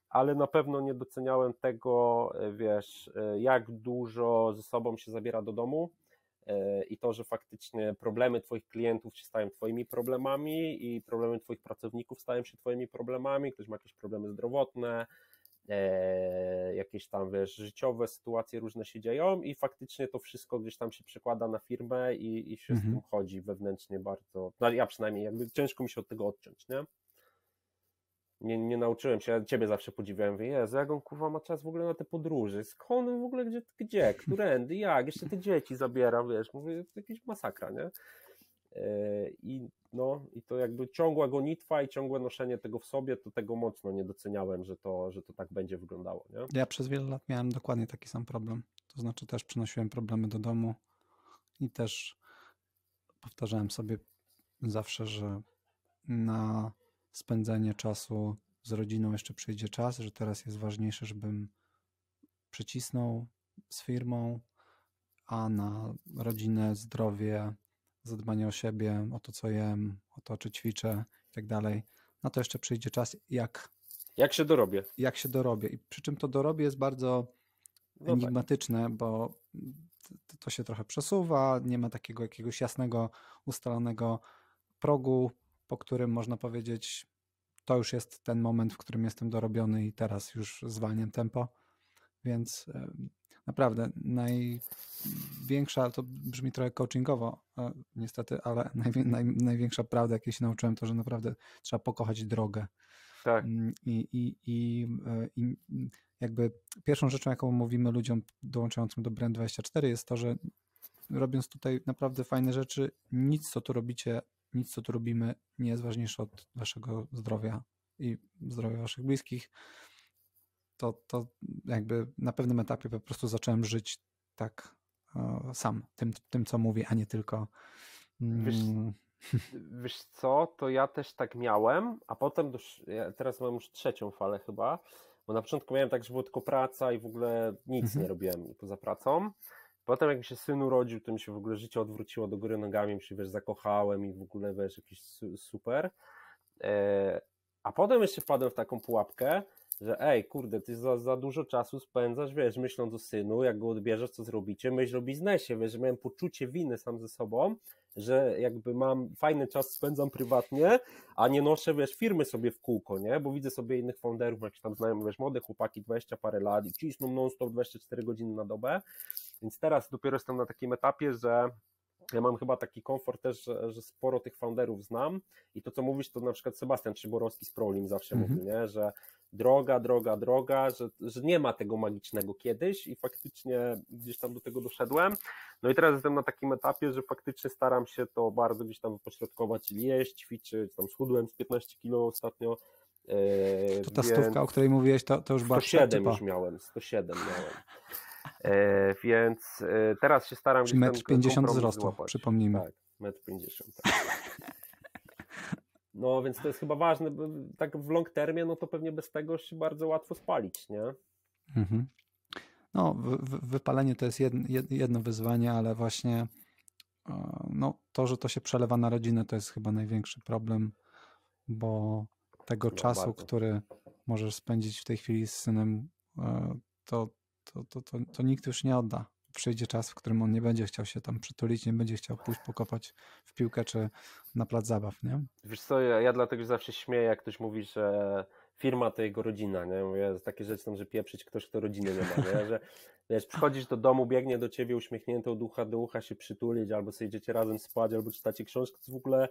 ale na pewno nie doceniałem tego, wiesz, jak dużo ze sobą się zabiera do domu e, i to, że faktycznie problemy Twoich klientów się stają Twoimi problemami i problemy Twoich pracowników stają się Twoimi problemami, ktoś ma jakieś problemy zdrowotne, e, jakieś tam, wiesz, życiowe sytuacje różne się dzieją i faktycznie to wszystko gdzieś tam się przekłada na firmę i, i się mhm. z tym chodzi wewnętrznie bardzo, no ja przynajmniej, jakby ciężko mi się od tego odciąć, nie? Nie, nie nauczyłem się, ja ciebie zawsze podziwiałem, mówię, Jezu, jak on kurwa ma czas w ogóle na te podróże, skąd w ogóle, gdzie, gdzie, którędy, jak, jeszcze te dzieci zabiera, wiesz, mówię, to jakaś masakra, nie? E, I, no, I to jakby ciągła gonitwa i ciągłe noszenie tego w sobie, to tego mocno nie doceniałem, że to, że to tak będzie wyglądało. Nie? Ja przez wiele lat miałem dokładnie taki sam problem. To znaczy też przynosiłem problemy do domu i też powtarzałem sobie zawsze, że na spędzenie czasu z rodziną jeszcze przyjdzie czas, że teraz jest ważniejsze, żebym przycisnął z firmą, a na rodzinę, zdrowie, zadbanie o siebie, o to, co jem, o to, czy ćwiczę i tak dalej. Na to jeszcze przyjdzie czas, jak. Jak się dorobię. Jak się dorobię. I przy czym to dorobię jest bardzo no tak. enigmatyczne, tak. bo to się trochę przesuwa, nie ma takiego jakiegoś jasnego, ustalonego progu, po którym można powiedzieć, to już jest ten moment, w którym jestem dorobiony i teraz już zwalniam tempo. Więc naprawdę największa, to brzmi trochę coachingowo, e, niestety, ale [LAUGHS] najwię, naj, największa prawda, jakiej się nauczyłem, to że naprawdę trzeba pokochać drogę. Tak. Mm, I, i, i, e, i jakby pierwszą rzeczą, jaką mówimy ludziom dołączającym do Brand24 jest to, że robiąc tutaj naprawdę fajne rzeczy, nic co tu robicie, nic co tu robimy nie jest ważniejsze od waszego zdrowia i zdrowia waszych bliskich to, to jakby na pewnym etapie po prostu zacząłem żyć tak e, sam, tym, tym co mówię, a nie tylko. Wiesz, mm. [LAUGHS] wiesz co, to ja też tak miałem, a potem ja teraz mam już trzecią falę chyba, bo na początku miałem tak, że było tylko praca i w ogóle nic mhm. nie robiłem poza pracą. Potem jak mi się syn urodził, to mi się w ogóle życie odwróciło do góry nogami, mi się wiesz, zakochałem i w ogóle wiesz, jakiś super. E, a potem jeszcze wpadłem w taką pułapkę, że ej, kurde, ty za, za dużo czasu spędzasz, wiesz, myśląc o synu, jak go odbierzesz, co zrobicie, myśl o biznesie, wiesz, że miałem poczucie winy sam ze sobą, że jakby mam fajny czas, spędzam prywatnie, a nie noszę, wiesz, firmy sobie w kółko, nie, bo widzę sobie innych founderów, jakieś tam znają, wiesz, młode chłopaki, 20 parę lat i cisną non-stop 24 godziny na dobę, więc teraz dopiero jestem na takim etapie, że ja mam chyba taki komfort też, że, że, sporo tych founderów znam i to, co mówisz, to na przykład Sebastian Trzyborowski z Prolim zawsze -hmm. mówił, nie? że droga, droga, droga, że, że nie ma tego magicznego kiedyś i faktycznie gdzieś tam do tego doszedłem. No i teraz jestem na takim etapie, że faktycznie staram się to bardzo gdzieś tam wypośrodkować i jeść, ćwiczyć, tam schudłem z 15 kilo ostatnio. E, to ta więc... stówka, o której mówiłeś, to, to już była 107 już miałem, 107 miałem. E, więc e, teraz się staram... Czy metr 50 wzrostu, złapać. przypomnijmy. Tak, metr 50. Tak. No więc to jest chyba ważne, bo tak w long termie, no to pewnie bez tego się bardzo łatwo spalić, nie? Mhm. No, wypalenie to jest jedno, jedno wyzwanie, ale właśnie e, no, to, że to się przelewa na rodzinę, to jest chyba największy problem, bo tego no, czasu, bardzo. który możesz spędzić w tej chwili z synem, to, to, to, to, to nikt już nie odda. Przyjdzie czas, w którym on nie będzie chciał się tam przytulić, nie będzie chciał pójść pokopać w piłkę czy na plac zabaw, nie? Wiesz co, ja, ja dlatego zawsze śmieję, jak ktoś mówi, że firma to jego rodzina, nie? Mówię, takie rzeczy tam, że pieprzyć ktoś, kto rodziny nie ma, nie? Że wiesz, przychodzisz do domu, biegnie do ciebie uśmiechnięty od ucha do ucha się przytulić, albo sobie idziecie razem spać, albo czytacie książkę, to w ogóle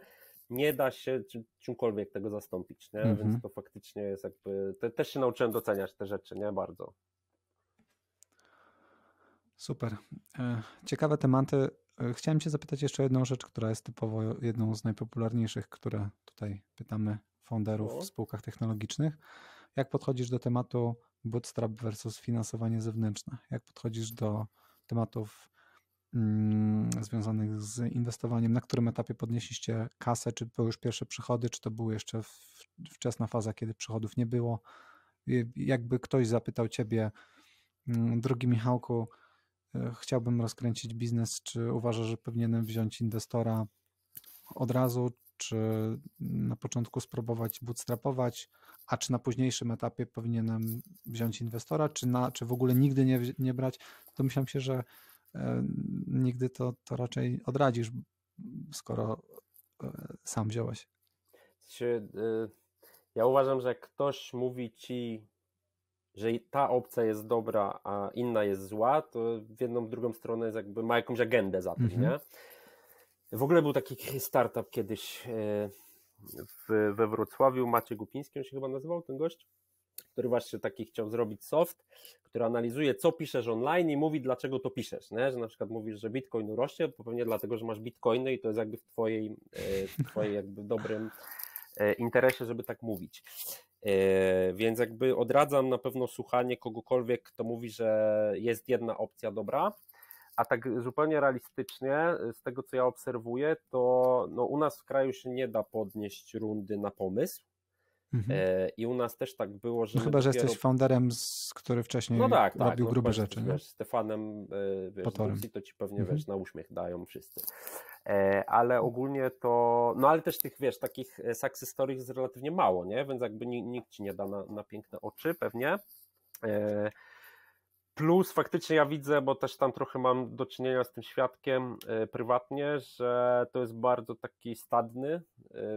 nie da się czym, czymkolwiek tego zastąpić, nie? Mhm. Więc to faktycznie jest jakby, te, też się nauczyłem doceniać te rzeczy, nie? Bardzo. Super. E, ciekawe tematy. E, chciałem Cię zapytać jeszcze jedną rzecz, która jest typowo jedną z najpopularniejszych, które tutaj pytamy founderów w spółkach technologicznych. Jak podchodzisz do tematu bootstrap versus finansowanie zewnętrzne? Jak podchodzisz do tematów mm, związanych z inwestowaniem? Na którym etapie podnieśliście kasę? Czy były już pierwsze przychody, czy to była jeszcze wczesna faza, kiedy przychodów nie było? Jakby ktoś zapytał Ciebie, mm, drogi Michałku, chciałbym rozkręcić biznes, czy uważasz, że powinienem wziąć inwestora od razu, czy na początku spróbować bootstrapować, a czy na późniejszym etapie powinienem wziąć inwestora, czy, na, czy w ogóle nigdy nie, nie brać, to myślałem się, że e, nigdy to, to raczej odradzisz, skoro e, sam wziąłeś. Ja uważam, że ktoś mówi ci, że ta opcja jest dobra, a inna jest zła, to w jedną, w drugą stronę jest jakby ma jakąś agendę za tym, mhm. nie? W ogóle był taki startup kiedyś e, w, we Wrocławiu, Maciej Gupiński on się chyba nazywał, ten gość, który właśnie taki chciał zrobić soft, który analizuje, co piszesz online i mówi, dlaczego to piszesz, nie? że na przykład mówisz, że bitcoin rośnie, to pewnie dlatego, że masz bitcoiny i to jest jakby w twojej, e, w twojej jakby dobrym e, interesie, żeby tak mówić. E, więc jakby odradzam na pewno słuchanie kogokolwiek, kto mówi, że jest jedna opcja dobra, a tak zupełnie realistycznie, z tego co ja obserwuję, to no u nas w kraju się nie da podnieść rundy na pomysł, Mhm. E, I u nas też tak było, że. No chyba, że jesteś founderem, z, który wcześniej no tak, robił tak, grube rzeczy. Wiesz, Stefanem e, wiesz, to ci pewnie mhm. wiesz, na uśmiech dają wszyscy. E, ale ogólnie to. No ale też tych wiesz, takich success stories jest relatywnie mało, nie? Więc jakby nikt ci nie da na, na piękne oczy pewnie. Plus faktycznie ja widzę, bo też tam trochę mam do czynienia z tym świadkiem prywatnie, że to jest bardzo taki stadny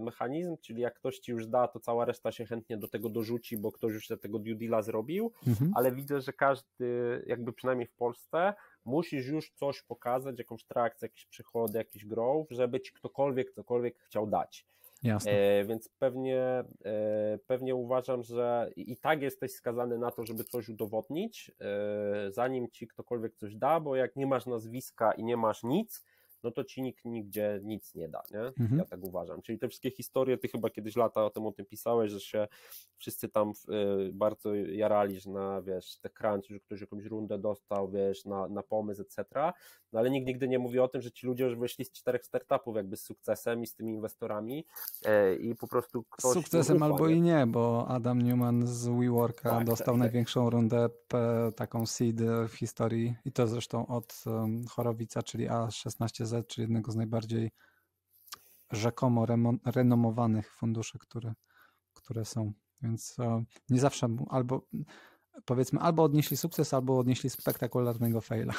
mechanizm, czyli jak ktoś ci już da, to cała reszta się chętnie do tego dorzuci, bo ktoś już tego due deala zrobił, mhm. ale widzę, że każdy, jakby przynajmniej w Polsce, musisz już coś pokazać, jakąś trakcję, jakieś przychody, jakiś growth, żeby ci ktokolwiek cokolwiek chciał dać. Jasne. E, więc pewnie, e, pewnie uważam, że i tak jesteś skazany na to, żeby coś udowodnić, e, zanim ci ktokolwiek coś da, bo jak nie masz nazwiska i nie masz nic, no to ci nikt nigdzie nic nie da, nie? Mhm. Ja tak uważam. Czyli te wszystkie historie, ty chyba kiedyś lata o tym o tym pisałeś, że się wszyscy tam y, bardzo jarali, że na, wiesz, te crunch, że ktoś jakąś rundę dostał, wiesz, na, na pomysł, etc., no ale nikt nigdy nie mówi o tym, że ci ludzie już wyszli z czterech startupów jakby z sukcesem i z tymi inwestorami e, i po prostu ktoś... Z sukcesem ufa, albo nie? i nie, bo Adam Newman z WeWorka tak, dostał tak, największą tak. rundę, taką seed w historii i to zresztą od um, Chorowica, czyli A16 z, czyli jednego z najbardziej rzekomo renomowanych funduszy, które, które są. Więc e, nie zawsze albo powiedzmy, albo odnieśli sukces, albo odnieśli spektakularnego faila.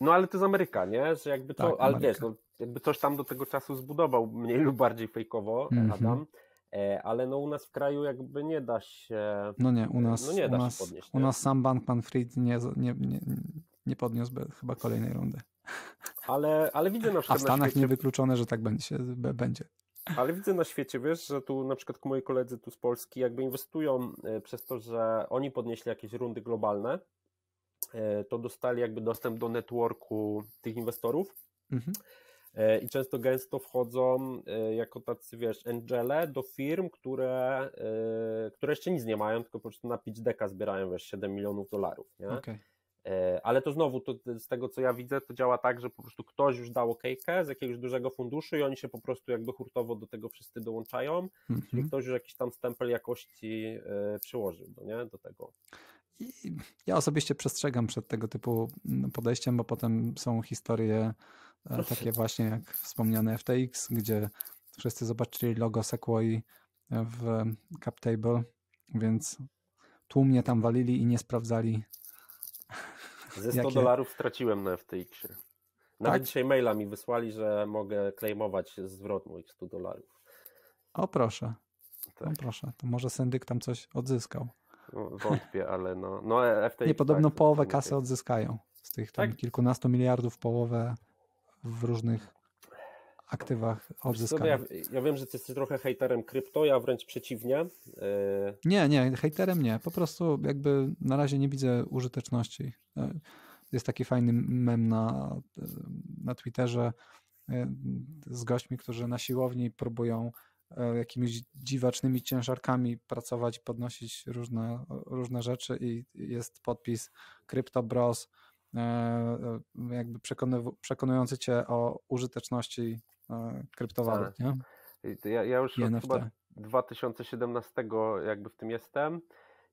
No ale to jest Ameryka, nie? Że jakby to, tak, ale wiesz, no, jakby coś tam do tego czasu zbudował, mniej lub bardziej fejkowo mm -hmm. Adam, e, ale no u nas w kraju jakby nie da się. No nie, u nas, no nie da u nas, podnieść. U nas sam Bankman Fried nie, nie, nie, nie podniósłby chyba kolejnej rundy. Ale, ale widzę na przykład. A w Stanach świecie... niewykluczone, że tak będzie, będzie. Ale widzę na świecie, wiesz, że tu na przykład moi koledzy tu z Polski jakby inwestują e, przez to, że oni podnieśli jakieś rundy globalne, e, to dostali jakby dostęp do networku tych inwestorów. Mhm. E, I często gęsto wchodzą jako tacy, wiesz, angele do firm, które, które jeszcze nic nie mają, tylko po prostu na pitch decka zbierają, wiesz, 7 milionów dolarów, nie? Okay. E, ale to znowu, to z tego co ja widzę, to działa tak, że po prostu ktoś już dał okejkę z jakiegoś dużego funduszu i oni się po prostu jakby hurtowo do tego wszyscy dołączają, mm -hmm. czyli ktoś już jakiś tam stempel jakości e, przyłożył do, nie? do tego. I ja osobiście przestrzegam przed tego typu mm, podejściem, bo potem są historie e, takie właśnie jak wspomniane FTX, gdzie wszyscy zobaczyli logo Sequoia w CapTable, więc tłumnie tam walili i nie sprawdzali ze 100 Jakie? dolarów straciłem na FTX-ie. Nawet tak? dzisiaj maila mi wysłali, że mogę claimować zwrot moich 100 dolarów. O proszę. Tak. O proszę, to może syndyk tam coś odzyskał. No, wątpię, ale no, no e, FTX... Nie, podobno tak, połowę kasy odzyskają. Z tych tam tak? kilkunastu miliardów połowę w różnych aktywach odzyskanych. Ja, ja, wiem, że ty jesteś trochę hejterem krypto, ja wręcz przeciwnie. E, nie, nie, hejterem nie. Po prostu jakby na razie nie widzę użyteczności. E, jest taki fajny mem na, na Twitterze e, z gośćmi, którzy na siłowni próbują jakimiś dziwacznymi ciężarkami pracować, podnosić różne, różne rzeczy i jest podpis Crypto Bros jakby przekonujący cię o użyteczności kryptowalut, tak. nie? Ja, ja już od chyba 2017 jakby w tym jestem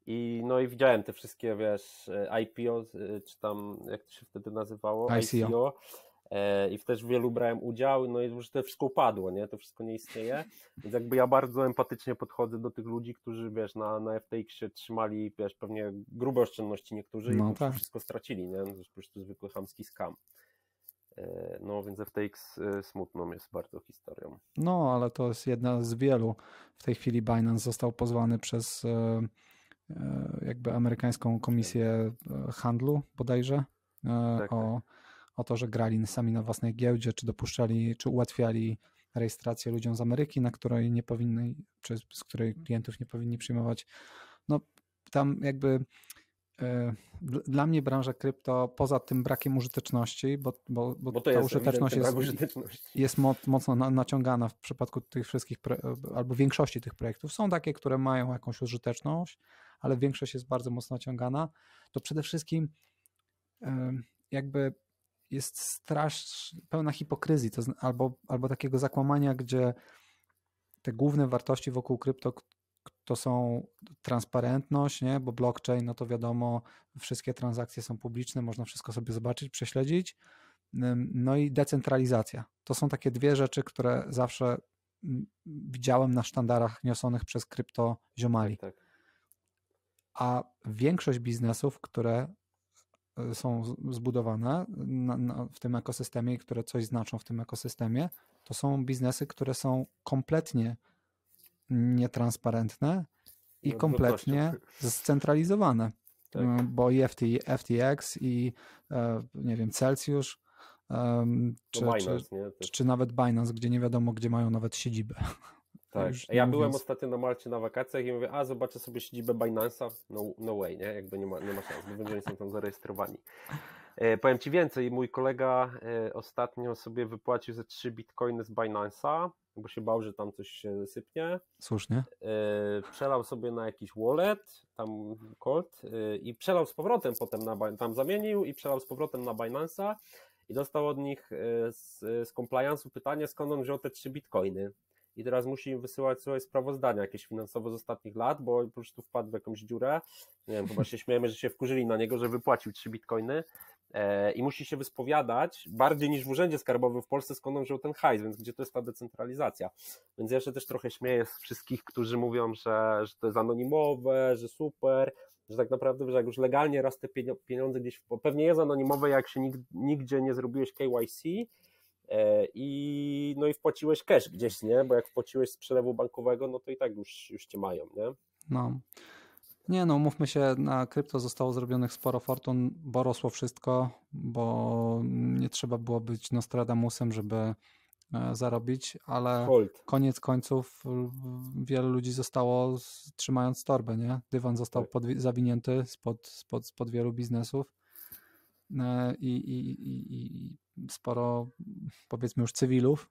i no i widziałem te wszystkie, wiesz, IPO, czy tam, jak to się wtedy nazywało? ICO. ICO. E, I w też wielu brałem udział, no i już to wszystko upadło, nie? To wszystko nie istnieje. Więc jakby ja bardzo empatycznie podchodzę do tych ludzi, którzy, wiesz, na, na FTX się trzymali, wiesz, pewnie grube oszczędności niektórzy no i tak. wszystko stracili, nie? To jest po prostu zwykły chamski skam. E, no więc FTX e, smutną jest bardzo historią. No, ale to jest jedna z wielu. W tej chwili Binance został pozwany przez jakby amerykańską komisję handlu bodajże tak, o, tak. O to, że grali sami na własnej giełdzie, czy dopuszczali, czy ułatwiali rejestrację ludziom z Ameryki, na której nie powinny, czy z której klientów nie powinni przyjmować. No tam jakby E, dla mnie branża krypto, poza tym brakiem użyteczności, bo, bo, bo, bo ta jest użyteczność jest, jest mocno naciągana w przypadku tych wszystkich, albo większości tych projektów. Są takie, które mają jakąś użyteczność, ale większość jest bardzo mocno naciągana. To przede wszystkim e, jakby jest straż pełna hipokryzji to, albo, albo takiego zakłamania, gdzie te główne wartości wokół krypto, to są transparentność, nie? bo blockchain, no to wiadomo, wszystkie transakcje są publiczne, można wszystko sobie zobaczyć, prześledzić. No i decentralizacja. To są takie dwie rzeczy, które zawsze widziałem na sztandarach niesionych przez kryptoziomali. Tak, tak. A większość biznesów, które są zbudowane na, na, w tym ekosystemie i które coś znaczą w tym ekosystemie, to są biznesy, które są kompletnie nietransparentne i no, kompletnie scentralizowane. Tak. E, bo i FT, FTX i e, nie wiem, Celsius czy, Binance, czy, czy, nawet Binance, gdzie nie wiadomo, gdzie mają nawet siedzibę. Tak. Ja mówiąc... byłem ostatnio na Malcie na wakacjach i mówię, a zobaczę sobie siedzibę Binance'a. No, no way, nie? Jakby nie ma, nie ma szans, bo oni są tam zarejestrowani. E, powiem Ci więcej, mój kolega e, ostatnio sobie wypłacił ze 3 bitcoiny z Binance'a, bo się bał, że tam coś się sypnie. Słusznie. E, przelał sobie na jakiś wallet, tam Colt e, i przelał z powrotem potem na, tam zamienił i przelał z powrotem na Binance'a i dostał od nich e, z, z compliance'u pytanie, skąd on wziął te 3 bitcoiny i teraz musi im wysyłać swoje sprawozdania jakieś finansowe z ostatnich lat, bo po prostu wpadł w jakąś dziurę. Nie wiem, chyba się [LAUGHS] śmiejemy, że się wkurzyli na niego, że wypłacił 3 bitcoiny e, i musi się wyspowiadać bardziej niż w urzędzie skarbowym w Polsce, skąd on wziął ten hajs, więc gdzie to jest ta decentralizacja. Więc ja się też trochę śmieję z wszystkich, którzy mówią, że, że to jest anonimowe, że super, że tak naprawdę, że jak już legalnie raz te pieniądze gdzieś, pewnie jest anonimowe, jak się nigdzie nie zrobiłeś KYC, i no i wpłaciłeś cash gdzieś, nie? Bo jak wpłaciłeś z przelewu bankowego, no to i tak już, już cię mają, nie? No. Nie no, mówmy się, na krypto zostało zrobionych sporo fortun, bo rosło wszystko, bo nie trzeba było być Nostradamusem, żeby e, zarobić, ale Hold. koniec końców wiele ludzi zostało trzymając torbę, nie? Dywan został tak. zawinięty spod, spod, spod wielu biznesów e, i, i, i, sporo, powiedzmy już cywilów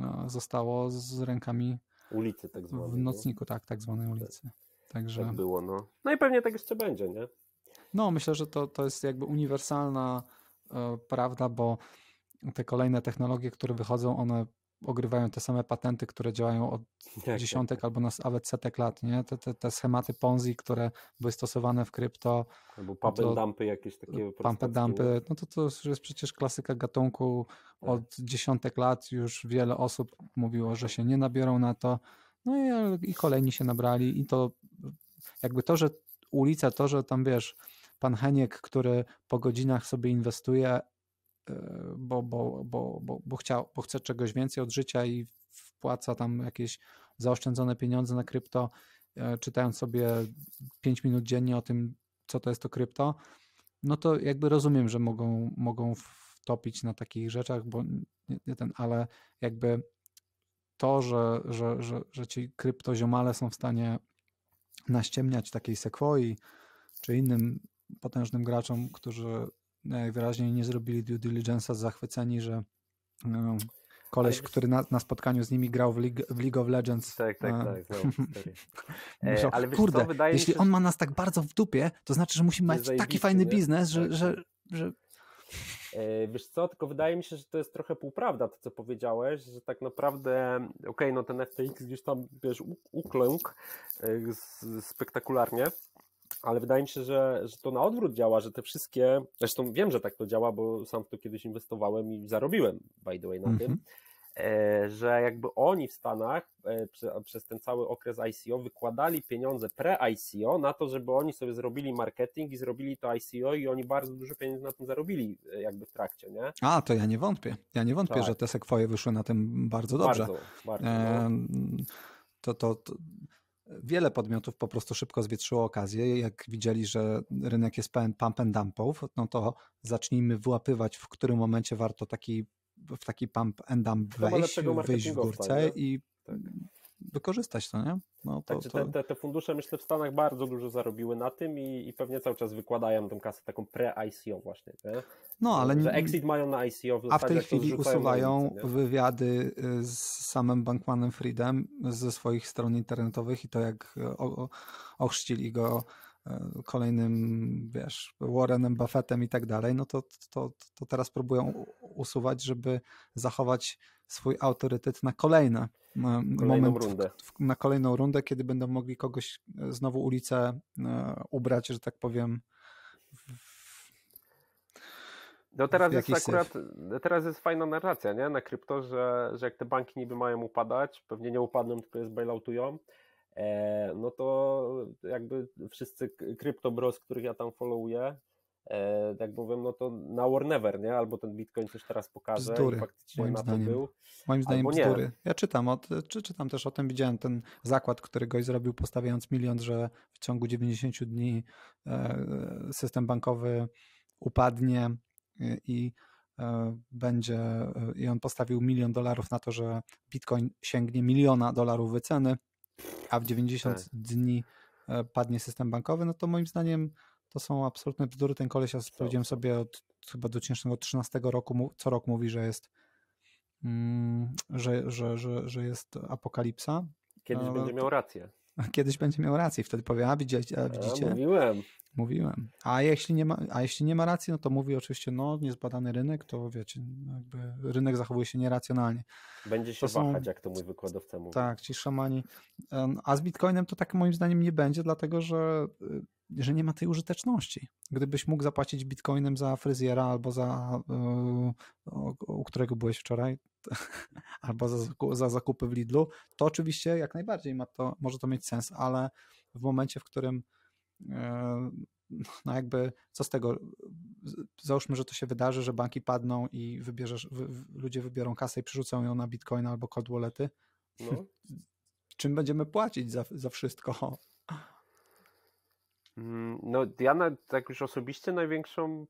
e, zostało z rękami ulicy tak zwanej. W nocniku, tak, tak zwanej tak. ulicy. Także... Tak było, no. No i pewnie tak jeszcze będzie, nie? No, myślę, że to, to jest jakby uniwersalna e, prawda, bo te kolejne technologie, które wychodzą, one ogrywają te same patenty, które działają od tak, dziesiątek tak. albo nawet setek lat, nie? Te, te, te, schematy Ponzi, które były stosowane w krypto. Albo pump and dumpy jakieś takie. Pump and dumpy, no to to już jest przecież klasyka gatunku tak. od dziesiątek lat już wiele osób mówiło, że się nie nabiorą na to, no i, i kolejni się nabrali i to jakby to, że ulica, to, że tam wiesz, pan Heniek, który po godzinach sobie inwestuje, bo, bo, bo, bo, bo, chciał, bo chce czegoś więcej od życia i wpłaca tam jakieś zaoszczędzone pieniądze na krypto, e, czytając sobie 5 minut dziennie o tym, co to jest to krypto, no to jakby rozumiem, że mogą, mogą wtopić na takich rzeczach, bo nie, nie ten, ale jakby to, że, że, że, że ci kryptoziomale są w stanie naściemniać takiej Sequoi czy innym potężnym graczom, którzy najwyraźniej nie zrobili due diligence'a zachwyceni, że no, koleś, który na, na, spotkaniu z nimi grał w League, w League of Legends. Tak, tak, tak. Myślał, [LAUGHS] e, Ale kurde, co, jeśli się, on ma nas tak bardzo w dupie, to znaczy, że musi mieć taki fajny nie? biznes, że, tak, że, tak. że... E, wiesz co, tylko wydaje mi się, że to jest trochę półprawda to, co powiedziałeś, że tak naprawdę, okej, okay, no ten FTX gdzieś tam, wiesz, uklękł e, spektakularnie, ale wydaje mi się, że, że to na odwrót działa, że te wszystkie, zresztą wiem, że tak to działa, bo sam w to kiedyś inwestowałem i zarobiłem, by the way, na mm -hmm. tym, e, że jakby oni w Stanach e, przez ten cały okres ICO wykładali pieniądze pre-ICO na to, żeby oni sobie zrobili marketing i zrobili to ICO i oni bardzo dużo pieniędzy na tym zarobili e, jakby w trakcie, nie? A, to ja nie wątpię. Ja nie wątpię, tak. że te sekwoje wyszły na tym bardzo dobrze. Bardzo, bardzo. No. to, to, to wiele podmiotów po prostu szybko zwietrzyło okazję. Jak widzieli, że rynek jest pełen pump and dumpów, no to zacznijmy wyłapywać, w którym momencie warto taki, w taki pump and dump wejść, wyjść w górce i tak wykorzystać to, nie? No, to, to... Te, te, fundusze myślę w Stanach bardzo dużo zarobiły na tym i, i pewnie cały czas wykładają tę kasę taką pre-ICO właśnie, nie? No, ale... Że exit mają na ICO. W a w tej chwili usuwają ulicę, wywiady y, z samym Bankmanem Freedem ze swoich stron internetowych i to jak ochrzcili go y, kolejnym, wiesz, Warrenem Buffettem i tak dalej, no to, to, to teraz próbują usuwać, żeby zachować swój autorytet na kolejne kolejną moment, rundę. na kolejną rundę, kiedy będą mogli kogoś e, znowu ulicę e, ubrać, że tak powiem. No teraz jest akurat, teraz jest fajna narracja, nie? Na krypto, że, że jak te banki niby mają upadać, pewnie nie upadną, tylko je zbailoutują, e, no to jakby wszyscy kryptobros, których ja tam followuję, tak powiem, no to na war never, nie? Albo ten Bitcoin coś teraz pokaże bzdury, i faktycznie moim na zdaniem. był. Moim zdaniem bzdury. Ja czytam, od, czy, czytam też o tym, widziałem ten zakład, który goś zrobił postawiając milion, że w ciągu 90 dni e, system bankowy upadnie i e, będzie, e, i on postawił milion dolarów na to, że Bitcoin sięgnie miliona dolarów wyceny, a w 90 tak. dni padnie system bankowy, no to moim zdaniem to są absolutne bzdury. Ten koleś, ja sprawdziłem sobie od chyba 2013 roku, co rok mówi, że jest mm, że, że, że, że jest apokalipsa. Kiedyś będzie miał rację. [LAUGHS] Kiedyś będzie miał rację, wtedy powie, a widzicie? A, widzicie? A, mówiłem. Mówiłem. A jeśli, nie ma, a jeśli nie ma racji, no to mówi oczywiście, no niezbadany rynek, to wiecie, jakby rynek zachowuje się nieracjonalnie. Będzie się to wahać, są, jak to mój wykładowca mówi. Tak, ci szamani. A z Bitcoinem to tak moim zdaniem nie będzie, dlatego że y, że nie ma tej użyteczności. Gdybyś mógł zapłacić bitcoinem za fryzjera albo za, yy, u którego byłeś wczoraj, [LAUGHS] albo za, za zakupy w Lidlu, to oczywiście jak najbardziej ma to, może to mieć sens, ale w momencie, w którym no jakby co z tego, załóżmy, że to się wydarzy, że banki padną i wybierzesz, wy, ludzie wybiorą kasę i przerzucą ją na bitcoin albo cold wallety, no. [LAUGHS] czym będziemy płacić za, za wszystko? Mm, no, ja na, tak już osobiście największą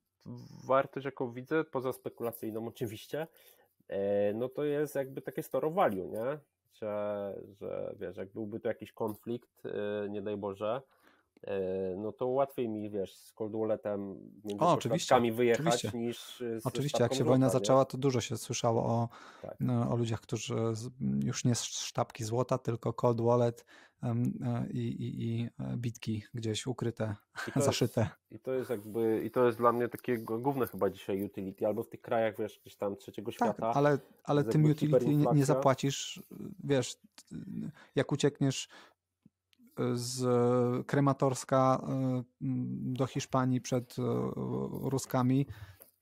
wartość, jaką widzę, poza spekulacyjną oczywiście, e, no to jest jakby takie store value, nie? Że, że wiesz, jak byłby to jakiś konflikt, e, nie daj Boże, e, no to łatwiej mi, wiesz, z cold walletem między o, oczywiście, wyjechać oczywiście. niż z Oczywiście, jak się wojna nie? zaczęła, to dużo się słyszało o, tak. no, o ludziach, którzy już nie z sztabki złota, tylko cold wallet, E, i, i, i e, bitki gdzieś ukryte, I [LAUGHS] zaszyte. Jest, I to jest jakby, i to jest dla mnie takie główne chyba dzisiaj utility, albo w tych krajach, wiesz, gdzieś tam trzeciego tak, świata. Ale, ale tym utility nie, zapłacisz, wiesz, jak uciekniesz e, z krematorska do Hiszpanii przed Ruskami,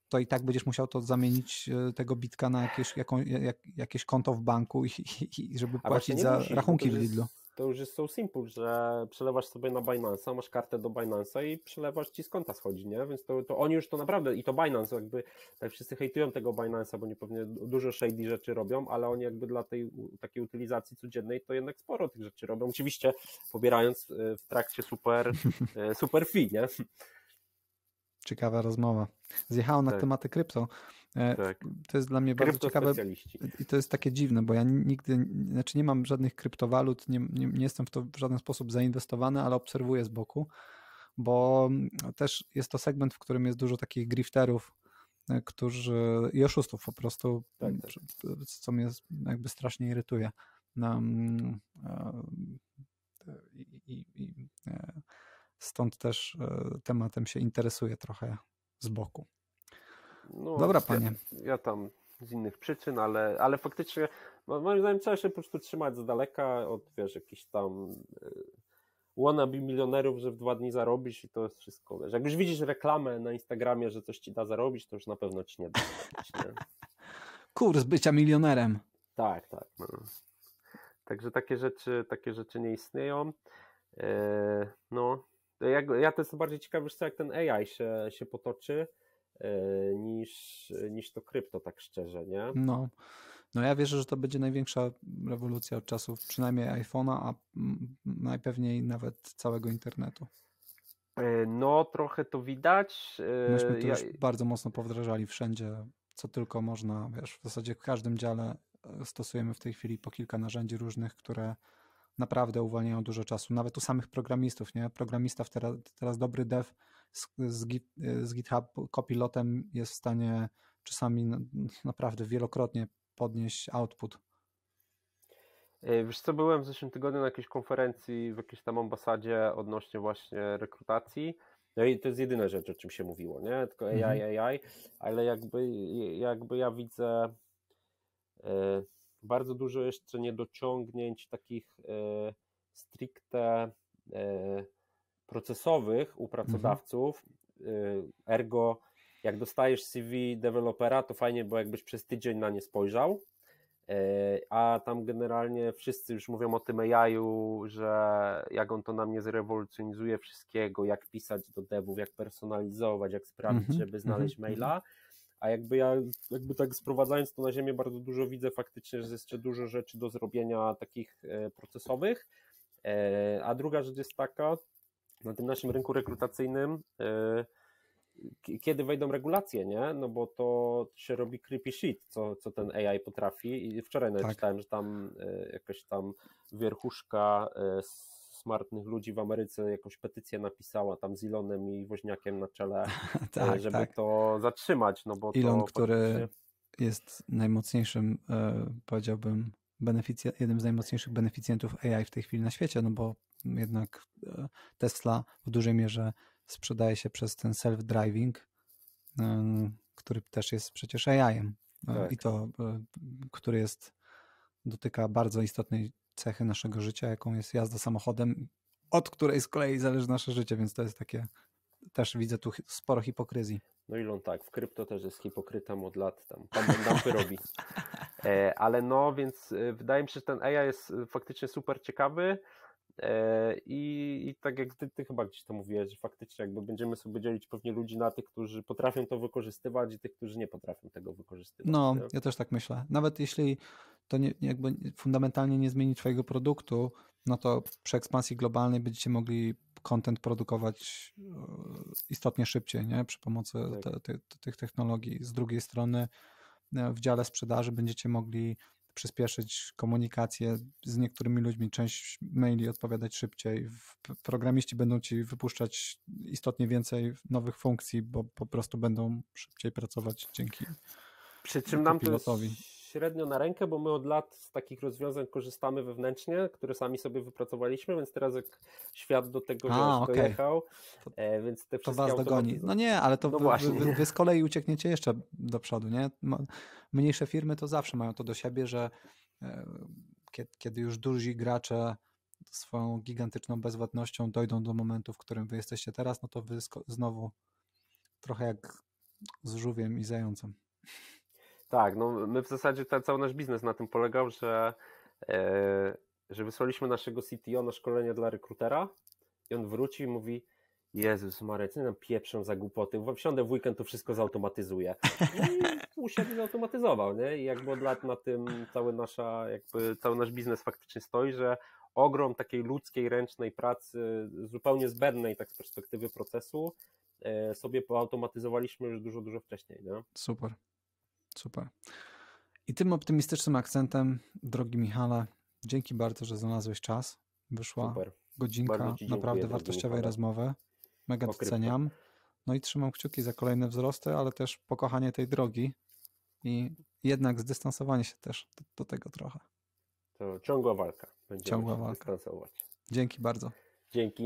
to i tak będziesz musiał to zamienić tego bitka na jakieś, jaką, jak, jakieś konto w banku i, i żeby płacić za musisz, rachunki w Lidlu to już jest so simple, że przelewasz sobie na Binance'a, masz kartę do Binance'a i przelewasz ci z konta schodzi, nie? Więc to, to oni już to naprawdę, i to Binance jakby, tak wszyscy hejtują tego Binance'a, bo nie pewnie dużo shady rzeczy robią, ale oni jakby dla tej takiej utylizacji codziennej to jednak sporo tych rzeczy robią. Oczywiście pobierając e, w trakcie super, e, [LAUGHS] super fee, nie? Ciekawa rozmowa. Zjechałem na tak. tematy krypto. E, tak. To jest dla mnie bardzo ciekawe i to jest takie dziwne, bo ja nigdy, znaczy nie mam żadnych kryptowalut, nie, nie, nie jestem w to w żaden sposób zainwestowany, ale obserwuję z boku, bo też jest to segment, w którym jest dużo takich grifterów, e, którzy i oszustów po prostu, tak, tak. co mnie jakby strasznie irytuje. Um, i, i, i, stąd też tematem się interesuję trochę z boku. No, Dobra, panie. Ja, ja, tam z innych przyczyn, ale, ale faktycznie moim zdaniem trzeba się po prostu trzymać z daleka od, wiesz, jakichś tam y, wannabe milionerów, że w dwa dni zarobisz i to jest wszystko. Wiesz. Jak już widzisz reklamę na Instagramie, że coś ci da zarobić, to już na pewno ci nie da zarobić, nie? [LAUGHS] Kurs bycia milionerem. Tak, tak. No. Także takie rzeczy, takie rzeczy nie istnieją. E, no, ja, ja to jest bardziej ciekawy, jak ten AI się, się potoczy E, niż, niż to krypto, tak szczerze, nie? No. No ja wierzę, że to będzie największa rewolucja od czasów przynajmniej iPhone'a, a najpewniej nawet całego internetu. E, no, trochę to widać. E, Myśmy to ja... już bardzo mocno powdrażali wszędzie, co tylko można, wiesz, w zasadzie w każdym dziale stosujemy w tej chwili po kilka narzędzi różnych, które naprawdę uwalniają dużo czasu. Nawet u samych programistów, nie? Programista teraz, teraz dobry dev z, z, Git, z GitHub Copilotem jest w stanie czasami naprawdę wielokrotnie podnieść output. E, wiesz co, byłem w zeszłym tygodniu na jakiejś konferencji w jakiejś tam ambasadzie odnośnie właśnie rekrutacji No i to jest jedyna rzecz, o czym się mówiło, nie? Tylko AI, mhm. AI, ale jakby, jakby ja widzę e, bardzo dużo jeszcze niedociągnięć takich e, stricte e, procesowych u pracodawców, mhm. ergo jak dostajesz CV dewelopera, to fajnie, bo jakbyś przez tydzień na nie spojrzał, a tam generalnie wszyscy już mówią o tym AI-u, że jak on to nam nie zrewolucjonizuje wszystkiego, jak pisać do devów, jak personalizować, jak sprawić, mm -hmm, żeby znaleźć mm -hmm. maila, a jakby ja, jakby tak sprowadzając to na ziemię, bardzo dużo widzę faktycznie, że jest jeszcze dużo rzeczy do zrobienia takich e, procesowych, e, a druga rzecz jest taka, na tym naszym rynku rekrutacyjnym kiedy wejdą regulacje, nie? No bo to się robi creepy shit, co, co ten AI potrafi i wczoraj nawet tak. czytałem, że tam e, jakaś tam wierchuszka e, smartnych ludzi w Ameryce jakąś petycję napisała tam z Ilonem i Woźniakiem na czele, [LAUGHS] e, tak, żeby tak. to zatrzymać, no bo Ilon, to który jest najmocniejszym, powiedziałbym, beneficja, jednym z najmocniejszych beneficjentów AI w tej chwili na świecie, no bo jednak Tesla w dużej mierze sprzedaje się przez ten self-driving, który też jest przecież AI-em e, tak. i to, e, który jest, dotyka bardzo istotnej cechy naszego życia, jaką jest jazda samochodem, od której z kolei zależy nasze życie, więc to jest takie, też widzę tu sporo hipokryzji. No Ilon tak, w krypto też jest hipokrytą od lat, tam dampy robi. [LAUGHS] E, ale no, więc wydaje mi się, że ten AI jest faktycznie super ciekawy, E, I, I, tak jak ty, ty, chyba gdzieś to mówiłeś, że faktycznie jakby będziemy sobie dzielić pewnie ludzi na tych, którzy potrafią to wykorzystywać i tych, którzy nie potrafią tego wykorzystywać. No, ja też tak myślę. Nawet jeśli to nie, jakby fundamentalnie nie zmieni twojego produktu, no to przy ekspansji globalnej będziecie mogli content produkować e, istotnie szybciej, nie? Przy pomocy tak. te, te, tych technologii. Z drugiej strony e, w dziale sprzedaży będziecie mogli przyspieszyć komunikację z niektórymi ludźmi, część maili odpowiadać szybciej. Programiści będą ci wypuszczać istotnie więcej nowych funkcji, bo po prostu będą szybciej pracować dzięki Przy czym nam to jest średnio na rękę, bo my od lat z takich rozwiązań korzystamy wewnętrznie, które sami sobie wypracowaliśmy, więc teraz jak świat do tego A, okay. dojechał, to, e, więc te to was dogoni. No nie, ale to no wy, wy, wy, z kolei uciekniecie jeszcze do przodu, nie? Mniejsze firmy to zawsze mają to do siebie, że e, kiedy już duzi gracze swoją gigantyczną bezwładnością dojdą do momentu, w którym wy jesteście teraz, no to wy znowu trochę jak z żółwiem i zającem. Tak, no my w zasadzie ten, cały nasz biznes na tym polegał, że, e, że wysłaliśmy naszego CTO na szkolenie dla rekrutera i on wróci i mówi Jezus Maria, co nam pieprzą za głupoty, wsiądę w weekend, to wszystko zautomatyzuje. No i usiadł i zautomatyzował, nie? I jakby od lat na tym cały, nasza, jakby cały nasz biznes faktycznie stoi, że ogrom takiej ludzkiej, ręcznej pracy, zupełnie zbędnej tak z perspektywy procesu, e, sobie poautomatyzowaliśmy już dużo, dużo wcześniej. Nie? Super. Super. I tym optymistycznym akcentem, drogi Michale, dzięki bardzo, że znalazłeś czas. Wyszła Super. godzinka naprawdę wartościowej rozmowy. Mega doceniam. No i trzymam kciuki za kolejne wzrosty, ale też pokochanie tej drogi i jednak zdystansowanie się też do, do tego trochę. To ciągła walka. Będziemy ciągła walka. Dzięki bardzo. Dzięki.